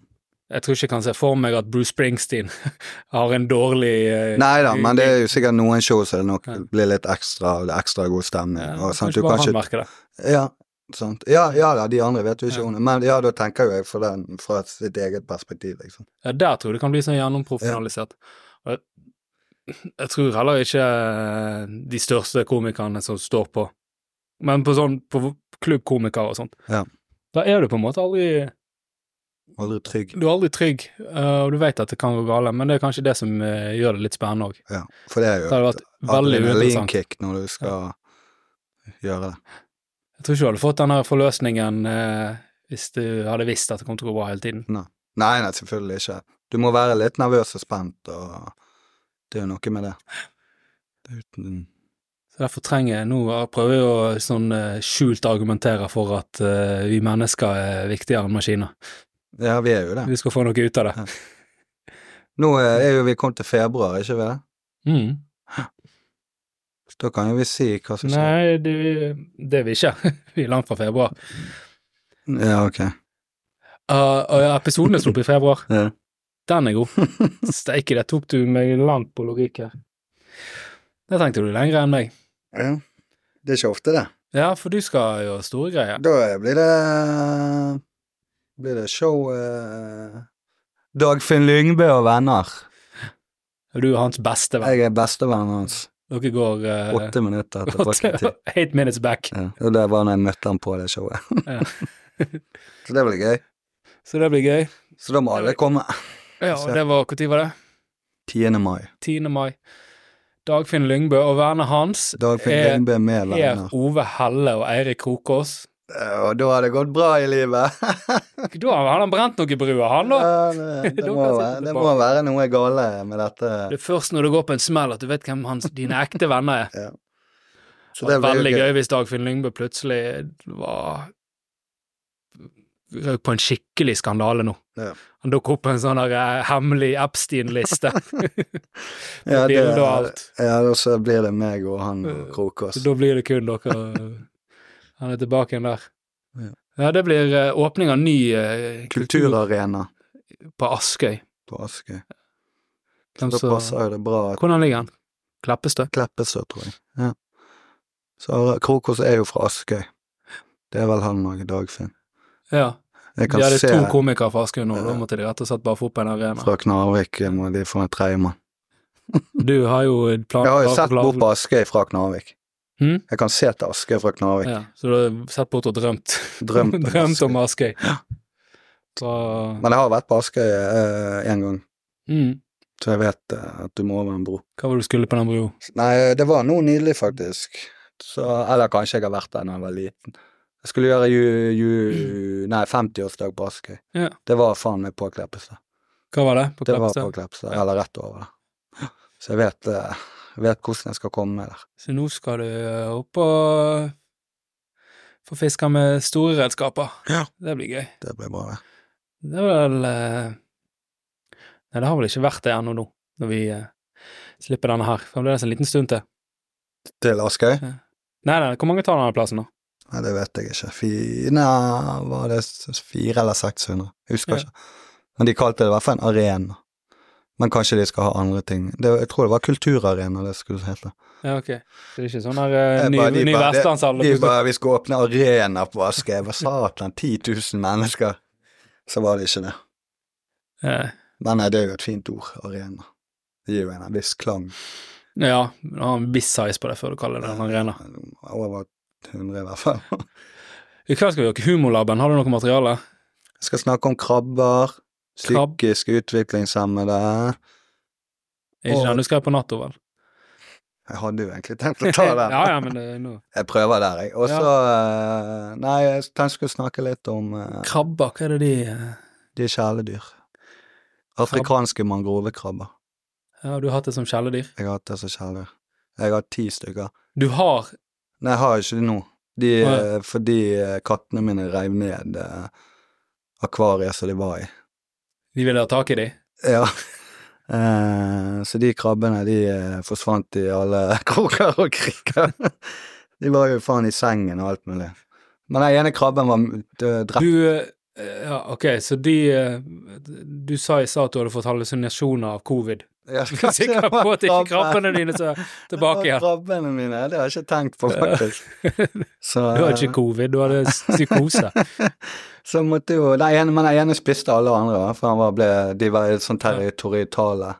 Jeg tror ikke jeg kan se for meg at Bruce Springsteen har en dårlig uh, Nei da, men det er jo sikkert noen show som det nok Ja. blir litt ekstra, ekstra god stemning. ja, og sant? Kanskje Du bare han merker det. Ja, sant. Ja, ja da, de andre vet jo ikke Ja. om det, men ja, da tenker jo jeg for den fra sitt eget perspektiv, liksom. Ja, der tror jeg det kan bli sånn gjennomprofesjonalisert. Ja. jeg, jeg tror heller ikke eh, de største komikerne som står på, men på sånn på klubbkomikere og sånt, Ja. da er du på en måte aldri Aldri trygg. Du er aldri trygg, eh, og du vet at det kan gå gale, men det er kanskje det som eh, gjør det litt spennende òg. Ja, for det er Det jo hadde vært veldig adrenalinkick når du skal gjøre det. Jeg tror ikke du hadde fått den her forløsningen eh, hvis du hadde visst at det kom til å gå bra hele tiden. Nei, nei, selvfølgelig ikke. Du må være litt nervøs og spent, og det er jo noe med det. det uten, Så Derfor trenger jeg nå prøver jeg å sånn eh, skjult argumentere for at uh, vi mennesker er viktigere enn maskiner. Ja, vi er jo det. Vi skal få noe ut av det. Nå eh, er jo vi kommet til februar, ikke vi det? Mm. Så da kan jo vi si hva som skjer. Nei, det, det er vi ikke. vi er langt fra februar. Ja, ok. Uh, og episoden er sluppet i februar. Ja. Den er god. Steike, det tok du meg langt på logikk her. Det tenkte du lenger enn meg. ja. Det er ikke ofte, det. Ja, for du skal gjøre store greier. Da blir det blir det show eh, Dagfinn Lyngbø og venner. Du er hans beste venn. Jeg er bestevennen hans. Dere går uh, Åtte minutter etter i eight minutes back. Ja. Og det var når jeg møtte han på det showet. Så det blir gøy. Så det blir gøy. Så da må alle komme. Ja, og det var Når var det? 10. mai. 10. mai. Dagfinn Lyngbø og vennene hans Dagfinn er Lyngbø med venner. Ove Helle og Eirik Krokås. Eh, Og da har det gått bra i livet. Da har han brent noe i brua, han da. Ja, det, det, må det må være noe gale med dette. Det er først når det går på en smell at du vet hvem hans, dine ekte venner er. Så det det var veldig gøy hvis Dagfinn Lyngbø plutselig var røk på en skikkelig skandale nå. Ja. Han dukket opp på en sånn der eh, hemmelig Epstein-liste. Ja, det-. Ja, og så blir det meg og han og Krokås. da blir det kun dere Han er tilbake igjen der. Ja. Ja, det blir eh, åpning av ny eh, kultur Kulturarena på Askøy. på Askøy. Så Da passer jo det bra at Hvordan ligger han? Kleppestø? Kleppestø, tror jeg. Ja. Så Krokos er jo fra Askøy. Det er vel han òg, Dagfinn. Ja. Jeg De hadde se to komikere fra Askøy nå, da måtte de rett og slett bare få opp en arena. fra Knarvik må de få en tredjemann. Du har jo plan... Jeg har jo sett bort på Askøy fra Knarvik. Hm? Jeg kan se til Askøy fra Knarvik. Ja, så du har sett bort og drømt. Drømt drømt om Askøy. Ja. Så Men jeg har vært på Askøy én gang, mm. så jeg vet eh, at du må over en bro. Hva var det du skulle på den broa? Nei, det var noe nydelig, faktisk. Så, eller kanskje jeg har vært der da jeg var liten. Jeg skulle gjøre ju, ju, nei, 50-årsdag på Askøy. Ja. Det var faen meg på Kleppestad. Hva var det? På Det var Kleppestad? på Kleppestad, Ja. eller rett over det. Så jeg vet, eh, vet hvordan jeg skal komme der. Så nå skal du eh, opp og få fiske med store redskaper. Ja. Det blir gøy. Det blir bra, det. Det er vel eh, Nei, det har vel ikke vært det ennå nå, når vi eh, slipper denne her. Fremdeles en liten stund til. Til Askøy? Nei, nei, hvor mange tar denne plassen, da? Nei, det vet jeg ikke. Fine, var det fire eller 600? Jeg husker Ja. ikke. Men de kalte det i hvert fall en arena. Men kanskje de skal ha andre ting. Det, jeg tror det var kulturarena det skulle hete. Ja, ok. Så det er ikke sånn her eh, ny, bare- de ny Vestlandshall? De bare Vi skulle åpne arena på Askøy. Hva satan, 10 000 mennesker. Så var det ikke det. Eh, Men nei, det er jo et fint ord, arena. Det gir jo en viss klang. ja, du har en viss size på det før du kaller det en arena. Over 100 i hvert fall. I kveld skal vi gjøre Humorlaben. Har du noe materiale? Jeg skal snakke om krabber. Psykisk utviklingshemmede. Er Ikke den du skrev på natta, vel? Jeg hadde jo egentlig tenkt å ta den. ja, ja, men det no. Jeg prøver der, jeg. Og så ja. Nei, jeg tenkte jeg skulle snakke litt om uh, Krabber, hva er det de uh... de kjæledyr. Afrikanske mangrovekrabber. Ja, du har hatt det som kjæledyr? Jeg har hatt det som kjæledyr. Jeg har ti stykker. Du har Nei, jeg har ikke det nå. De, ja. eh, fordi eh, kattene mine reiv ned uh, akvariet som de var i. De ville ha tak i de? Ja. Eh, så de krabbene, de eh, forsvant i alle kroker og kriker. de var jo faen i sengen og alt mulig. Men den ene krabben var drept. Du eh, Ja, ok, så de eh, Du sa i stad at du hadde fått hallusinasjoner av covid. Jeg Du er sikker på at ikke krabbene dine er tilbake igjen? Krabbene mine, det har jeg ikke tenkt på, faktisk. Så, Du hadde ikke covid, du hadde psykose. så måtte jo nei, men den ene spiste alle andre, for han var, ble, de var sånn territoriale.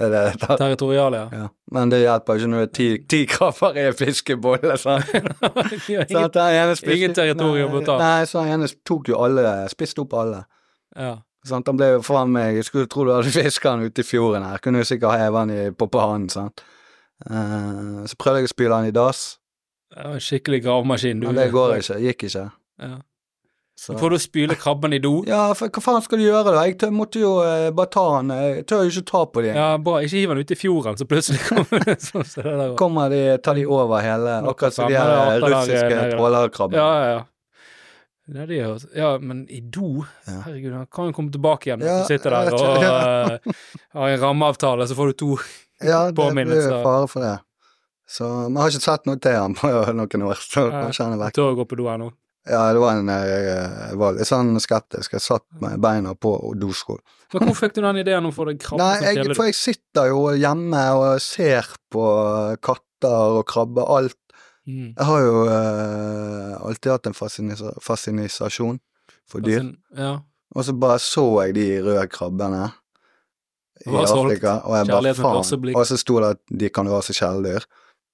Er? Territoriale, ja. Ja. Men det hjelper ikke når det er ti, ti krabber i en fiskebolle. sant. Så ingen- Ingen territorium å ta. Nei, så den ene tok jo alle, spiste opp alle. ja. Sant? Han ble jo faen meg Jeg skulle tro du hadde fiska han ute i fjorden her. Kunne jo sikkert heve han i, på pannen, sant. Uh, så prøvde jeg å spyle han i dass, Det var en skikkelig gravemaskin. du. men det går ikke. Gikk ikke. Ja. Så. Får du spyle krabben i do? Ja, for hva faen skal du gjøre, da? Jeg tør, måtte jo eh, bare ta han. Jeg tør jo ikke ta på de. Ja, bra. Ikke hiv den ut i fjorden, så plutselig kommer det sånn som det der. var. Kommer de, tar de over hele Akkurat som de her russiske nede. trålerkrabbene. Ja, ja, ja. Ja, de er, ja, men i do Ja. Herregud, han kan jo komme tilbake igjen hvis Ja, du sitter der og eh, har en rammeavtale, så får du to. Ja, det blir fare for det. Så Vi har ikke sett noe til ham på noen år, så Ja, kanskje han er vekk. tør å gå på do ennå. Ja, det var en Jeg, jeg var litt sånn skeptisk. Jeg satt med beina på doskål. Men hvor fikk du den ideen om å få deg krabbe Nei, jeg, for jeg sitter jo hjemme og ser på katter og krabber, alt. Mm. Jeg har jo eh, alltid hatt en fascinisa fascinasjon for dyr. Fascin Ja. Og så bare så jeg de røde krabbene i. Afrika, og jeg bare faen. Og så sto det at de kan være så kjæledyr.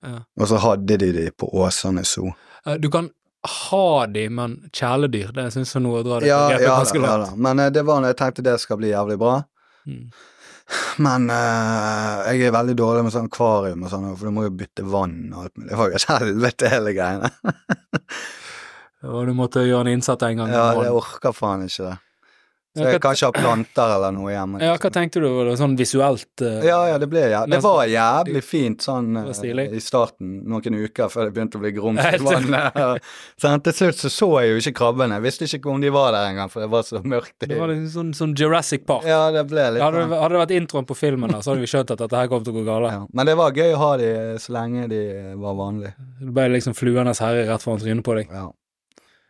Ja. Og så hadde de de på Åsane zoo. Eh, Du kan ha de, men kjæledyr, det syns jeg nå å dra det Ja, begrepet ja, da, ja da. Men eh, det var når jeg tenkte det skal bli jævlig bra. Mm. Men uh, jeg er veldig dårlig med sånn akvarium og sånn, for du må jo bytte vann og alt mulig. Det var jo et helvete, hele greiene. Og du måtte gjøre en innsats en gang. Ja, jeg orker faen ikke det. Så jeg kan ikke ha planter eller noe hjemme. Ja, hva tenkte du? Var det sånn visuelt Uh, Ja, ja, det ble ja. Det var jævlig fint sånn eh, i starten, noen uker før det begynte å bli grums vann. Sånn, til slutt så så jeg jo ikke krabbene. Jeg visste ikke om de var der engang, for det var så mørkt. Det var litt sånn, sånn Jurassic Park. Ja, det ble litt Hadde, sånn. det- hadde det vært introen på filmen, da, så hadde vi skjønt at dette her kom til å gå galt. Ja. Men det var gøy å ha de så lenge de var vanlige. Det ble liksom fluenes herre rett foran trynet på deg. Ja.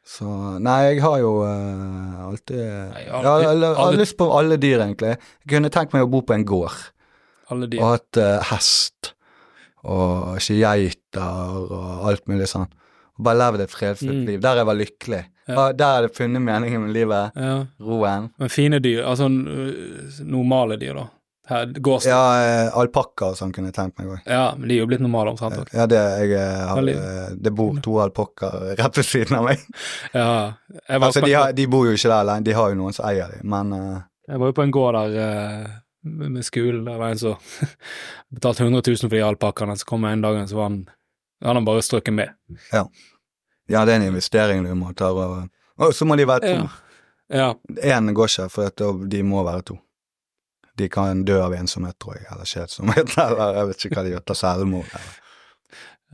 Så Nei, jeg har jo uh, alltid jeg Jeg har alltid- jeg lyst på alle dyr, egentlig. Jeg kunne tenkt meg å bo på en gård. Alle dyr. Og hatt uh, hest. Og ikke geiter og alt mulig sånn. Og bare levd et fredfullt Mm. liv. Der jeg var lykkelig. Ja. Der Der hadde jeg funnet meningen med livet. Ja. Roen. Men fine dyr, altså øh, normale dyr, da. Her. Ja, eh, alpakka og sånn kunne jeg tenkt meg òg. Ja, men de er jo blitt normale omtrent òg. Ja, det, jeg, eh, har, eh, det bor to alpakkaer rett ved siden av meg. Ja. Altså, de, har, de bor jo ikke der alene, de har jo noen som eier dem, men uh... jeg var jo på en gård der uh, med skolen. Der var en som betalte 100 000 for de alpakkaene, så kom jeg en dag, så var han han hadde bare strøket med. ja, ja, det er en investering du må ta. Og, og så må de være to. Ja. ja. går ikke, for de må være to. De kan dø av ensomhet, tror jeg, eller kjedsomhet, eller jeg vet ikke hva de gjør, ta selvmord.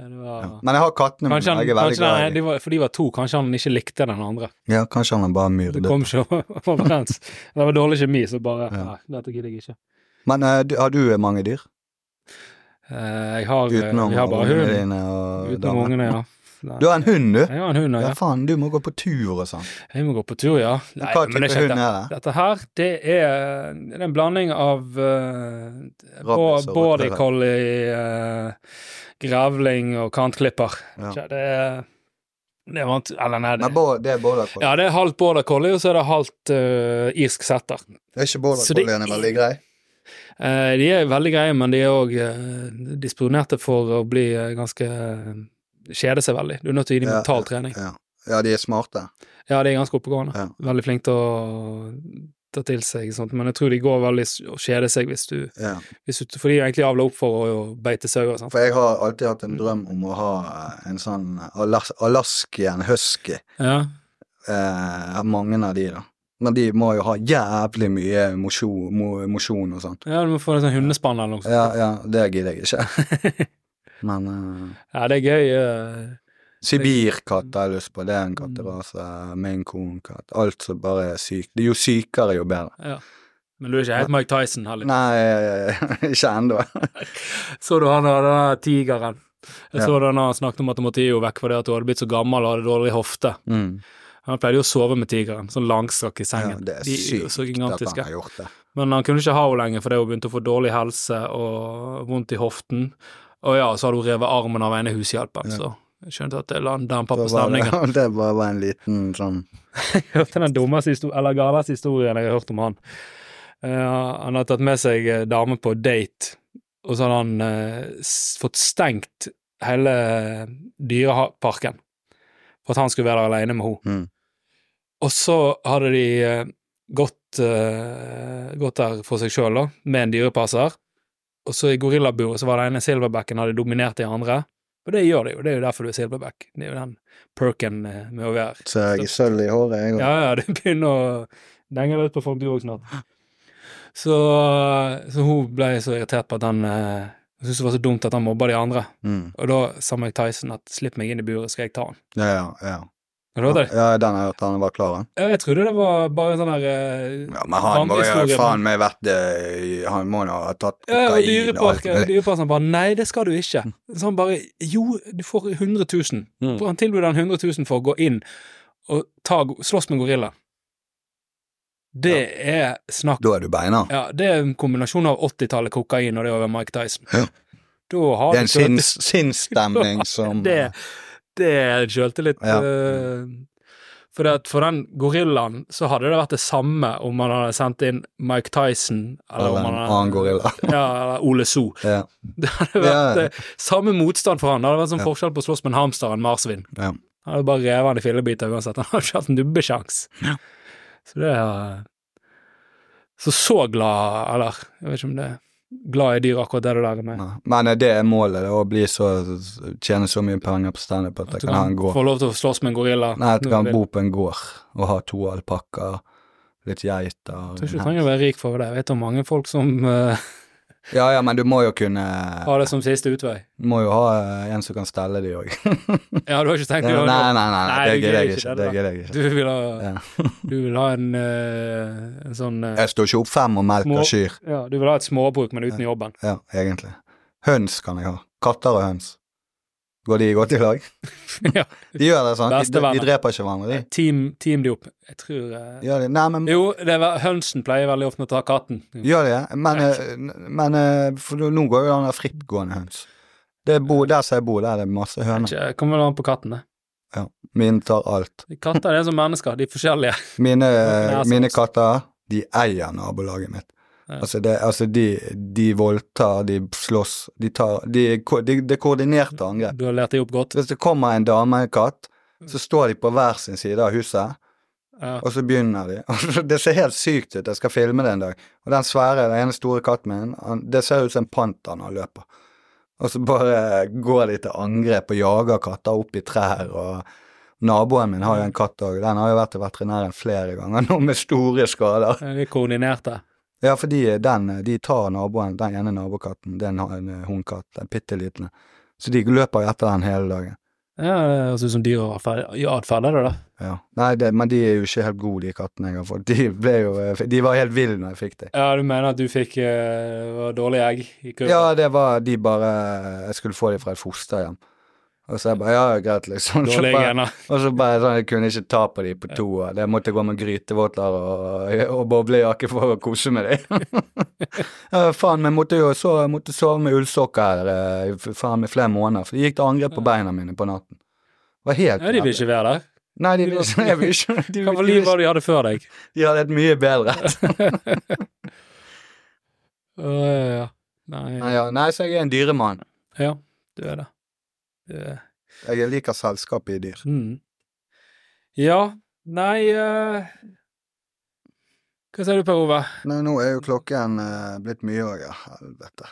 Var, Ja. Men jeg har kattene mine, jeg er veldig glad i dem. For de var to, kanskje han ikke likte den andre. Ja, kanskje han bare myrdet. Det kom ikke overens. Det var dårlig kjemi, så bare Ja. Nei, dette gidder jeg ikke. Men uh, har du mange dyr? Uh, jeg har, eh, Utenom jeg har bare hund. Utenom ungene, ja. Nei. Du har en hund, du? Jeg har en hund, Ja, ja. faen, du må gå på tur og sånn. Jeg må gå på tur, ja. Nei, Hva type det hund er det? Dette her, det er, det er en blanding av uh, og border collie, uh, grevling og kantklipper. Ja. Det er det vant, Eller nei, det, Men bo- det er border collie. ja, det er halvt border collie, og så er det halvt uh, irsk setter. Er ikke border det- colliene veldig grei? Uh, de er veldig greie, men de er òg disponerte for å bli eh, ganske uh, Kjede seg veldig. Du er nødt til å gi dem Ja, mental trening. Ja. de er smarte. Ja, de er ganske oppegående. Veldig flinke til å ta til seg sånt, men jeg tror de går veldig og kjeder seg hvis du, Ja. hvis du For de er egentlig avla opp for å, beite sauer. For jeg har alltid hatt en drøm om å ha eh, en sånn Alas Alaskian husky. Ja. Eh, mange av de, da. Men de må jo ha jævlig mye mosjon, mo- og sånn. ja, du må få en sånn hundespann eller noe sånt. Ja, ja, det gidder jeg ikke. Men uh, Ja, det er gøy. Uh, Sibirkatt har jeg lyst på. Det er en katterase. Maine Coon-katt. Alt som bare er sykt. Jo sykere, jo bedre. Ja. Men du er ikke helt Mike Tyson heller. Nei, ikke ennå. Så du han der den tigeren? Jeg Ja. så den han snakket om at du måtte gi henne vekk fordi at du hadde blitt så gammel og hadde dårlig hofte. Mm. Han pleide jo å sove med tigeren, sånn langstrakk i Ja, sengen. det er De så sykt at han har gjort det. Men han kunne ikke ha henne lenger fordi hun begynte å få dårlig helse og vondt i hoften. Og ja, så hadde hun revet armen av ene hushjelpen, Ja. så jeg skjønte at det la en demper Det på var, stemningen. det bare var en liten sånn Jeg hørte den dummeste historien, eller galeste historien jeg har hørt om han. Uh, han har tatt med seg eh, dame på date, og så hadde han uh, fått stengt hele dyreparken for at han skulle være der alene med henne. Mm. Og så hadde de uh, gått gått, gått der for seg sjøl, da, med en dyrepasser. Og så i gorillaburet så var det ene silverbacken hadde dominert de andre. Og det gjør det jo, det er jo derfor du er silverback. Det er jo den perken eh, med å være Så jeg er sølv i håret, jeg òg. Ja, ja, det begynner å denge litt på folk du òg snart. Så, så hun ble så irritert på at han eh, Hun syntes det var så dumt at han mobba de andre. Mm. Og da sa Mike Tyson at slipp meg inn i buret, skal jeg ta han. Ja, ja, ja. Har du hørt det? Ja, den har jeg hørt han var klar, han. Ja, jeg trodde det var bare en sånn der eh, Ja, men han må jo faen meg vært eh, Han må jo ha tatt Ja, og kokain og alt dyreparken mulig. dyreparken bare Nei, det skal du ikke. Så han bare Jo, du får 100 000. Mm. Han tilbød han 100 000 for å gå inn og ta, slåss med gorilla. Det er snakk Da er du beina. Ja, det er en kombinasjon av 80-tallet kokain og det over Mike Tyson. Ja. Da har Det er en du sinns, sinnsstemning som Det, det er sjøltillit. Ja. eh, For, at for den gorillaen så hadde det vært det samme om man hadde sendt inn Mike Tyson eller, Eller om en man annen gorilla. Ja, eller Ole So. Ja. Det hadde vært Ja. eh, samme motstand for han. Det hadde vært sånn forskjell på å slåss med en hamster og en marsvin. Ja. Han hadde bare revet han i fillebiter uansett. Han hadde ikke hatt en dubbesjans. Ja. Så det er Så så glad, eller jeg vet ikke om det er glad i dyr, akkurat det der med Nei. Men eh, det er målet, å bli så tjene så mye penger på standup at at jeg du kan ha en gård. få lov til å slåss med en gorilla. Nei, at jeg kan bo på en gård og ha to alpakkaer, litt geiter tror ikke du trenger å være rik for det. Jeg vet om mange folk som eh, Ja, ja, men du må jo kunne Ha det som siste utvei. Du må jo ha eh, en som kan stelle de òg. Ja, du har ikke tenkt Nei, det? nei, nei, nei, Nei, det gidder jeg ikke det, gidder jeg ikke. Du vil ha, Ja. du vil ha en, eh, en sånn eh, Jeg står ikke opp fem og melker kyr. Ja, du vil ha et småbruk, men uten jobben. Ja, egentlig. Høns kan jeg ha. Katter og høns. Går de godt i lag? ja. De gjør det, sånn. De, de dreper ikke hverandre, de. Team, team de opp. Jeg tror uh... Nei, men Jo, det var, hønsen pleier veldig ofte å ta katten. Gjør de det? Men, eh, men eh, for nå går jo den der frittgående høns. Det bor, der som jeg bor, der er det masse høner. Det Kommer vel an på katten, det. Ja. Mine tar alt. Katter er som mennesker, de er forskjellige. Mine, mine sånn. katter, de eier nabolaget mitt. Altså, det, altså de, de voldtar, de slåss, de tar de, de, Det er koordinerte angrep. Du har lært deg opp godt. Hvis det kommer en dame og en katt, så står de på hver sin side av huset, Ja. og så begynner de. det ser helt sykt ut, jeg skal filme det en dag. Og den svære, den ene store katten min, han, det ser ut som en panter når han løper. Og så bare går de til angrep og jager katter opp i trær, og naboen min har jo en katt òg, den har jo vært til veterinæren flere ganger nå med store skader. Er koordinerte. Ja, fordi den, de tar naboen, den ene nabokatten, det er en, en hundkatt, den bitte liten. Så de løper etter den hele dagen. Ja, ut som dyr i atferd, er det da? Ja. Nei, det, men de er jo ikke helt gode, de kattene jeg har fått. De ble jo De var helt ville når jeg fikk dem. Ja, du mener at du fikk uh, dårlige dårlig egg i kurven? Ja, det var de bare Jeg skulle få dem fra et fosterhjem. Og så jeg bare Ja, greit, liksom. Så bare, og så bare sånn Jeg kunne ikke ta på dem på to år. Jeg måtte gå med grytevotter og, og boblejakke for å kose med dem. faen, men måtte jo så, måtte sove med ullsokker her eh, faen i flere måneder, for det gikk til angrep på beina mine på natten. Det var helt Ja, de vil ikke være der. Nei, de de vil ikke. Vil ikke. De, Hva for liv var det de hadde før deg? de hadde et mye bedre ja, ja. Nei, Nei, ja, nei, så jeg er en dyremann. ja, du er det. Jeg liker selskapet i dyr. Mm. Ja, nei uh... Hva sier du, Per Ove? Nei, nå er jo klokken uh, blitt mye òg, ja. Helvete.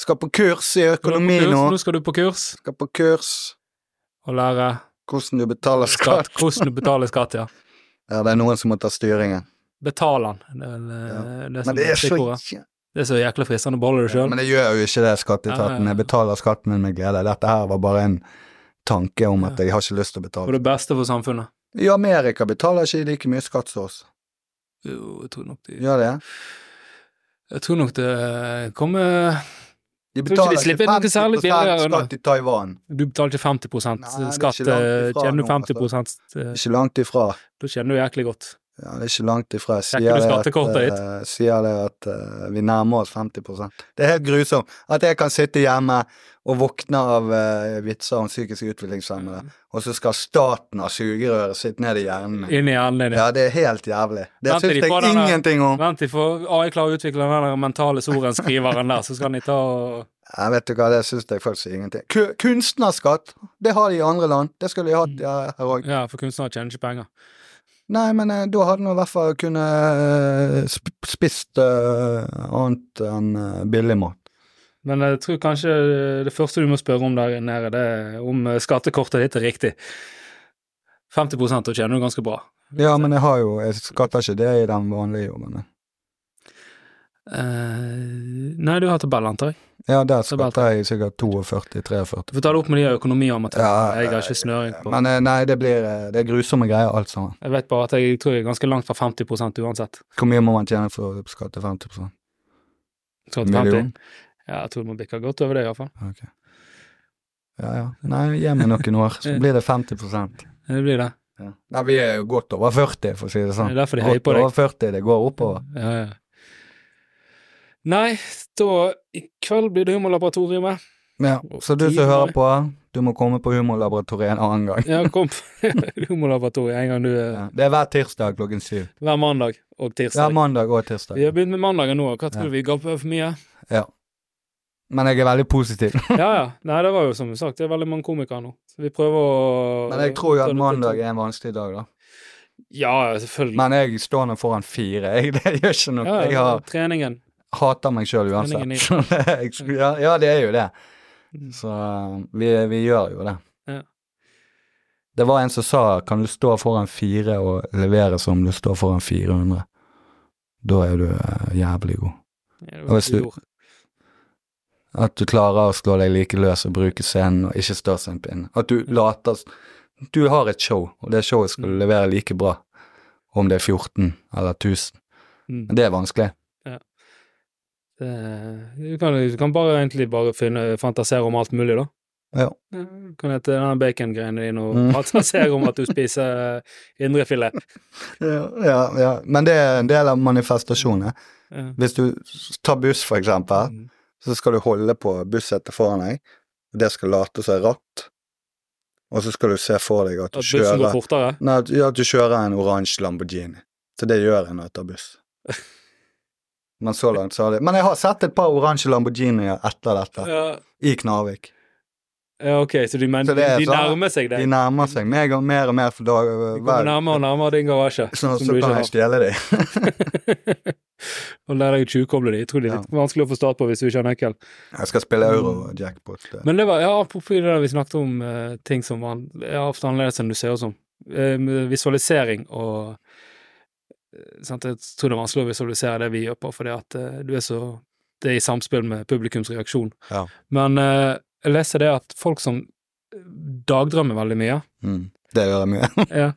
Skal på kurs i økonomi kurs? nå. Nå skal du på kurs Skal på kurs og lære hvordan du betaler skatt. skatt. Hvordan du betaler skatt, ja. Ja, det er noen som må ta styringen. Betale den. Det eh, det Men det er så. Det er så jækla fristende å beholde det sjøl. Men det gjør jo ikke det, skatteetaten. Jeg betaler skatten min med glede. Dette her var bare en tanke om at jeg har ikke lyst til å betale. det beste for samfunnet. I Amerika betaler ikke like mye skatt som oss. Jo, jeg tror nok de Gjør det? Jeg tror nok det kommer De betaler ikke 50 billigere skatt i Taiwan. Du betaler ikke 50 Nei, skatt. eh, Tjener du nå, 50 eh, Ikke langt ifra. Da tjener du jæklig godt. Ja, det er ikke langt ifra. Jeg sier det at, uh, eh, sier det at uh, vi nærmer oss 50% Det er helt grusomt at jeg kan sitte hjemme og våkne av uh, vitser om psykisk utviklingshemmede, og så skal staten ha sugerøret sitt ned i hjernen. Inn i hjernen. Ja, det er helt jævlig. Det syns jeg de ingenting om. Vent til AI klarer å utvikle den der mentale sorenskriveren der, så skal de ta og Jeg vet du hva, det syns jeg faktisk ingenting. K Kunstnerskatt, det har de i andre land. Det skulle de hatt ja, her òg. Ja, for kunstnere tjener ikke penger. Nei, men eh, da hadde han i hvert fall kunnet eh, spist uh, annet enn uh, billig mat. Men jeg tror kanskje det første du må spørre om der nede, det er om skattekortet ditt er riktig. 50% da tjener du ganske bra. Ja, men jeg har jo Jeg skatter ikke det i den vanlige jobben. jeg. Eh, nei, du har tabell, antar jeg. Ja, der skatter jeg sikkert 42-43. Du får ta det opp med de økonomiamatørene. jeg har ikke snøring på Men eh, nei, det blir eh, Det er grusomme greier, alt sammen. Jeg vet bare at jeg tror jeg er ganske langt fra 50 uansett. Hvor mye må man tjene for å skatte 50 Så til 50. Million? Ja, jeg tror det må bikke godt over det, iallfall. Okay. Ja, ja. Nei, gi meg noen år, så blir det 50% Det blir det. ja. Nei, vi er jo godt over 40, for å si det sånn. Det er derfor de heier på deg. over 40, det går oppover. Ja, ja. Nei, da I kveld blir det Humorlaboratoriet. Ja, så du som hører på, du må komme på Humorlaboratoriet en annen gang. Ja, kom på Humorlaboratoriet en gang du er Ja, det er hver tirsdag klokken syv. Hver mandag og tirsdag. Hver mandag og tirsdag. Vi har begynt med mandagen nå. Hva tror Ja. vi gaper for mye? Ja. Men jeg er veldig positiv. Ja, ja. Nei, det var jo som sagt, det er veldig mange komikere nå. Så vi prøver å Men jeg tror jo at mandag er en vanskelig dag, da. Ja, selvfølgelig. Men jeg står nå foran fire. Jeg, det gjør ikke noe. ja, Jeg har, treningen. Hater meg sjøl uansett. Ja, ja, det er jo det. Mm. Så uh, vi, vi gjør jo det. Ja. Det var en som sa kan du stå foran fire og levere som du står foran 400. Da er du eh, jævlig god. Ja, Og hvis du- At du klarer å slå deg like løs og bruke scenen og ikke stå som en pinne. At du later Du har et show, og det showet skal du Mm. levere like bra. Om det er 14 eller 1000. Mm. Men det er vanskelig. Det- Du kan, du kan bare egentlig bare finne, fantasere om alt mulig, da. Ja. Du kan hete den bacon-greiene dine og Mm. fantasere om at du spiser eh, indrefilet. Ja, ja, ja. Men det er en del av manifestasjonen. Ja. Hvis du tar buss, for eksempel, Mm. så skal du holde på bussetet foran deg. og Det skal late et ratt. Og så skal du se for deg at du At kjører. Nei, at, du kjører en oransje Lamborghini. Så det gjør jeg når jeg tar buss. Men så langt så har det Men jeg har sett et par oransje Lamborghinier etter dette, Ja, i Knarvik. ja ok, så de, men, Så er de nærmer seg De nærmer seg meg og mer og mer for dag. De kommer nærmere og nærmere din garasje. Så, så kan jeg stjele dem. og lære deg å tjuvkoble de. Jeg tror det er litt vanskelig å få start på hvis du ikke har nøkkel. Jeg skal spille euro-jackpot. Men det var, ja, apropos det der vi snakket om uh, ting som var er ofte annerledes enn du ser ut som. Uh, visualisering og eh, sant? Jeg tror det er vanskelig å visualisere det vi gjør på, fordi at eh, du er så Det er i samspill med publikums reaksjon. Ja. Men eh, jeg leser det at folk som dagdrømmer veldig mye, Mm. Det gjør jeg mye. ja,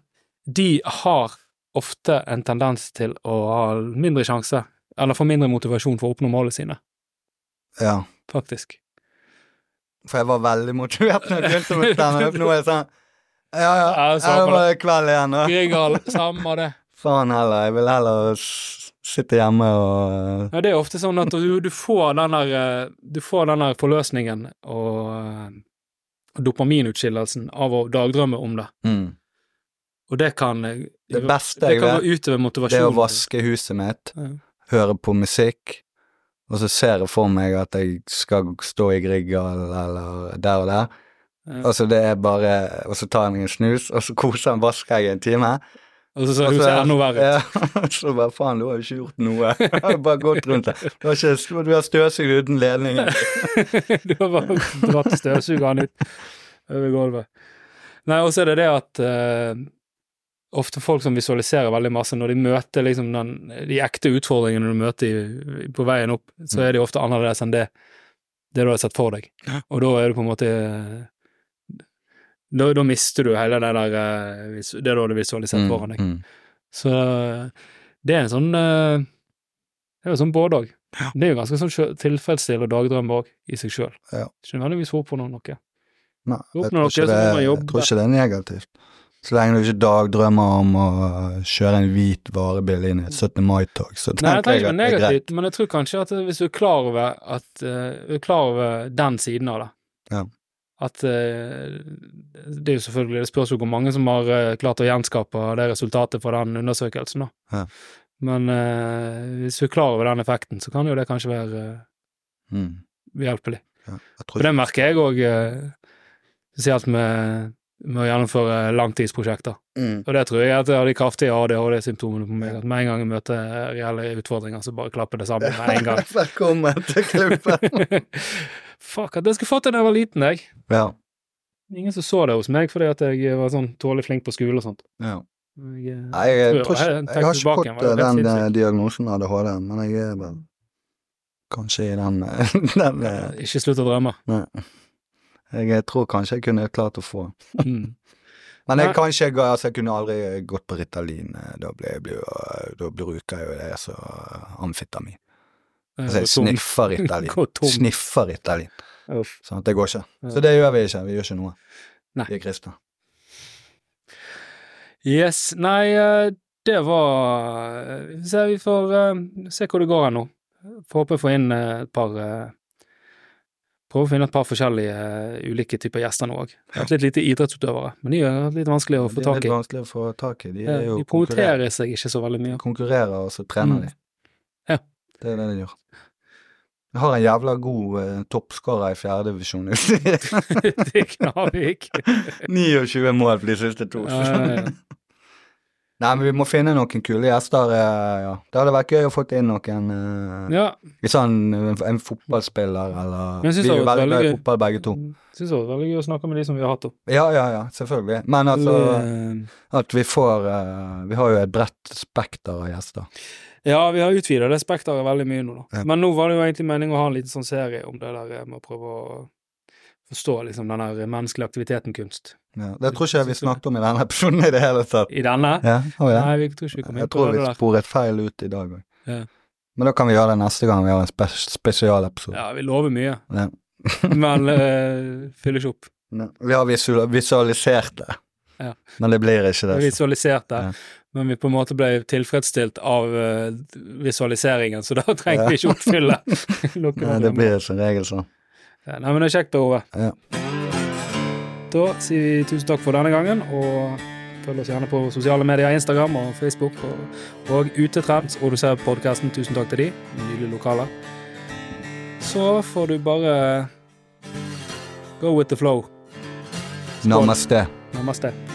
de har ofte en tendens til å ha mindre sjanse, eller få mindre motivasjon for å oppnå målene sine, ja. faktisk. For jeg var veldig motivert når jeg begynte med standup. Nå er jeg sånn Ja, ja, Ja, ja samme det var bare kveld igjen. Grieghallen, samme det. Faen heller. Jeg vil heller sitte hjemme og Ja, det er ofte sånn at du, du får den der eh, Du får den der forløsningen og eh, dopaminutskillelsen av å dagdrømme om det. mm. Og det kan eh, Det beste det jeg kan vet, gå utover Det er å vaske huset mitt, Ja. høre på musikk, og så ser jeg for meg at jeg skal stå i Grieghallen eller der og der. Ja. Altså det er bare Og så tar jeg meg en snus, og så koser jeg vasker jeg i en time. Og så ser Og så- huset enda verre ut. Ja, så bare faen, du har jo ikke gjort noe. Du har bare gått rundt der. Du har, ikke, du har støvsugd uten ledning. du har bare dratt støvsugeren ut over gulvet. Nei, og så er det det at uh, ofte folk som visualiserer veldig masse, når de møter liksom den, de ekte utfordringene du møter i, på veien opp, så Mm. er de ofte annerledes enn det, det du har sett for deg. Og da er du på en måte da, da mister du hele det der eh, det du hadde visualisert foran deg. Mm, Så det er en sånn eh, Det er jo sånn både òg. Det er jo ganske sånn tilfredsstillende dagdrøm òg, i seg sjøl. Ja. Ikke nødvendigvis for å oppnå noe. Nei, jeg tror, ikke det, jeg tror ikke det er negativt. Så lenge du ikke dagdrømmer om å kjøre en hvit varebil inn i et 17. mai-tog, så Nei, jeg tenker tenker jeg at det er greit. negativt, men jeg tror kanskje at hvis du er klar over at uh, er klar over den siden av det Ja. At eh, Det er jo selvfølgelig Det spørs jo hvor mange som har eh, klart å gjenskape det resultatet fra den undersøkelsen, da. Ja. Men eh, hvis du er klar over den effekten, så kan jo det kanskje være Mm, behjelpelig. ja. Tror det merker jeg òg, spesielt med med å gjennomføre langtidsprosjekter. Mm. Og det tror jeg at jeg har de kraftige ADHD-symptomene på meg. At med en gang jeg møter reelle utfordringer, så bare klapper det sammen med en gang. Velkommen til klubben. Fuck, at jeg skulle fått det da jeg var liten, jeg. ja. Ingen som så det hos meg fordi at jeg var sånn tålelig flink på skole og sånt. ja. Jeg, eh, Nei, jeg, tror tror jeg jeg, har ikke fått den, var eh, den eh, diagnosen ADHD, men jeg er vel kanskje i den, eh, den eh, ikke slutt å drømme. Nei. Jeg tror kanskje jeg kunne klart å få Mm. Men jeg, kanskje altså, jeg kunne aldri gått på Ritalin. eh, Da, ble, ble, da bruker jeg jo det som amfetamin. Altså, jeg sniffer Ritalin. Sniffer Ritalin. Sånn at det går ikke. Så det gjør vi ikke. Vi gjør ikke noe. Nei. Vi er kristne. Yes, nei, eh, det var eh, Vi får eh, se hvor det går her nå. Får håpe å få inn eh, et par eh, Prøve å finne et par forskjellige eh, ulike typer gjester nå òg. Litt lite idrettsutøvere, men de er litt vanskelig å få Det er tak litt i. vanskelig å få tak i. De, Ja, er De promoterer seg ikke så veldig mye. konkurrerer, og så trener Mm. de. Ja. Det er det de gjør. Vi har en jævla god uh, toppskårer i fjerdedivisjon. det er Knarvik. 29 mål for de siste to. Ja, ja, ja. Nei, men vi må finne noen kule gjester. eh, ja. Det hadde vært gøy å få inn noen uh, ja. Hvis han en, en fotballspiller, eller Vi er jo veldig glad i fotball begge to. Syns det var veldig gøy å snakke med de som vi har hatt opp. Ja, ja, ja, selvfølgelig. Men altså Eh, at vi får eh, Vi har jo et bredt spekter av gjester. Ja, vi har utvida det spekteret veldig mye nå, da. Ja. Men nå var det jo egentlig meningen å ha en liten sånn serie om det der med å prøve å forstå liksom den der menneskelige aktiviteten kunst. Ja, det tror ikke jeg vi snakket om i denne episoden i det hele tatt. I denne? Ja, Oh, ja. Nei, vi tror ikke vi kom inn Jeg tror vi sporet feil ut i dag òg. Ja. Men da kan vi gjøre det neste gang vi har en spes spesialepisode. Ja, vi lover mye, Ja. men uh, fyller ikke opp. Ja. Vi har visualisert det, Ja. men det blir ikke det. Vi det. visualiserte, Ja. men vi på en måte ble tilfredsstilt av eh, visualiseringen, så da trenger vi ikke oppfylle. Nei, det blir som regel sånn. Nei, men det er kjekt, Ove. Ja. Da sier vi tusen takk for denne gangen, og følg oss gjerne på sosiale medier, Instagram og Facebook, og, og Utetrends, og du ser podkasten. Tusen takk til de, nydelige lokaler. Så får du bare go with the flow. Namaste. Namaste.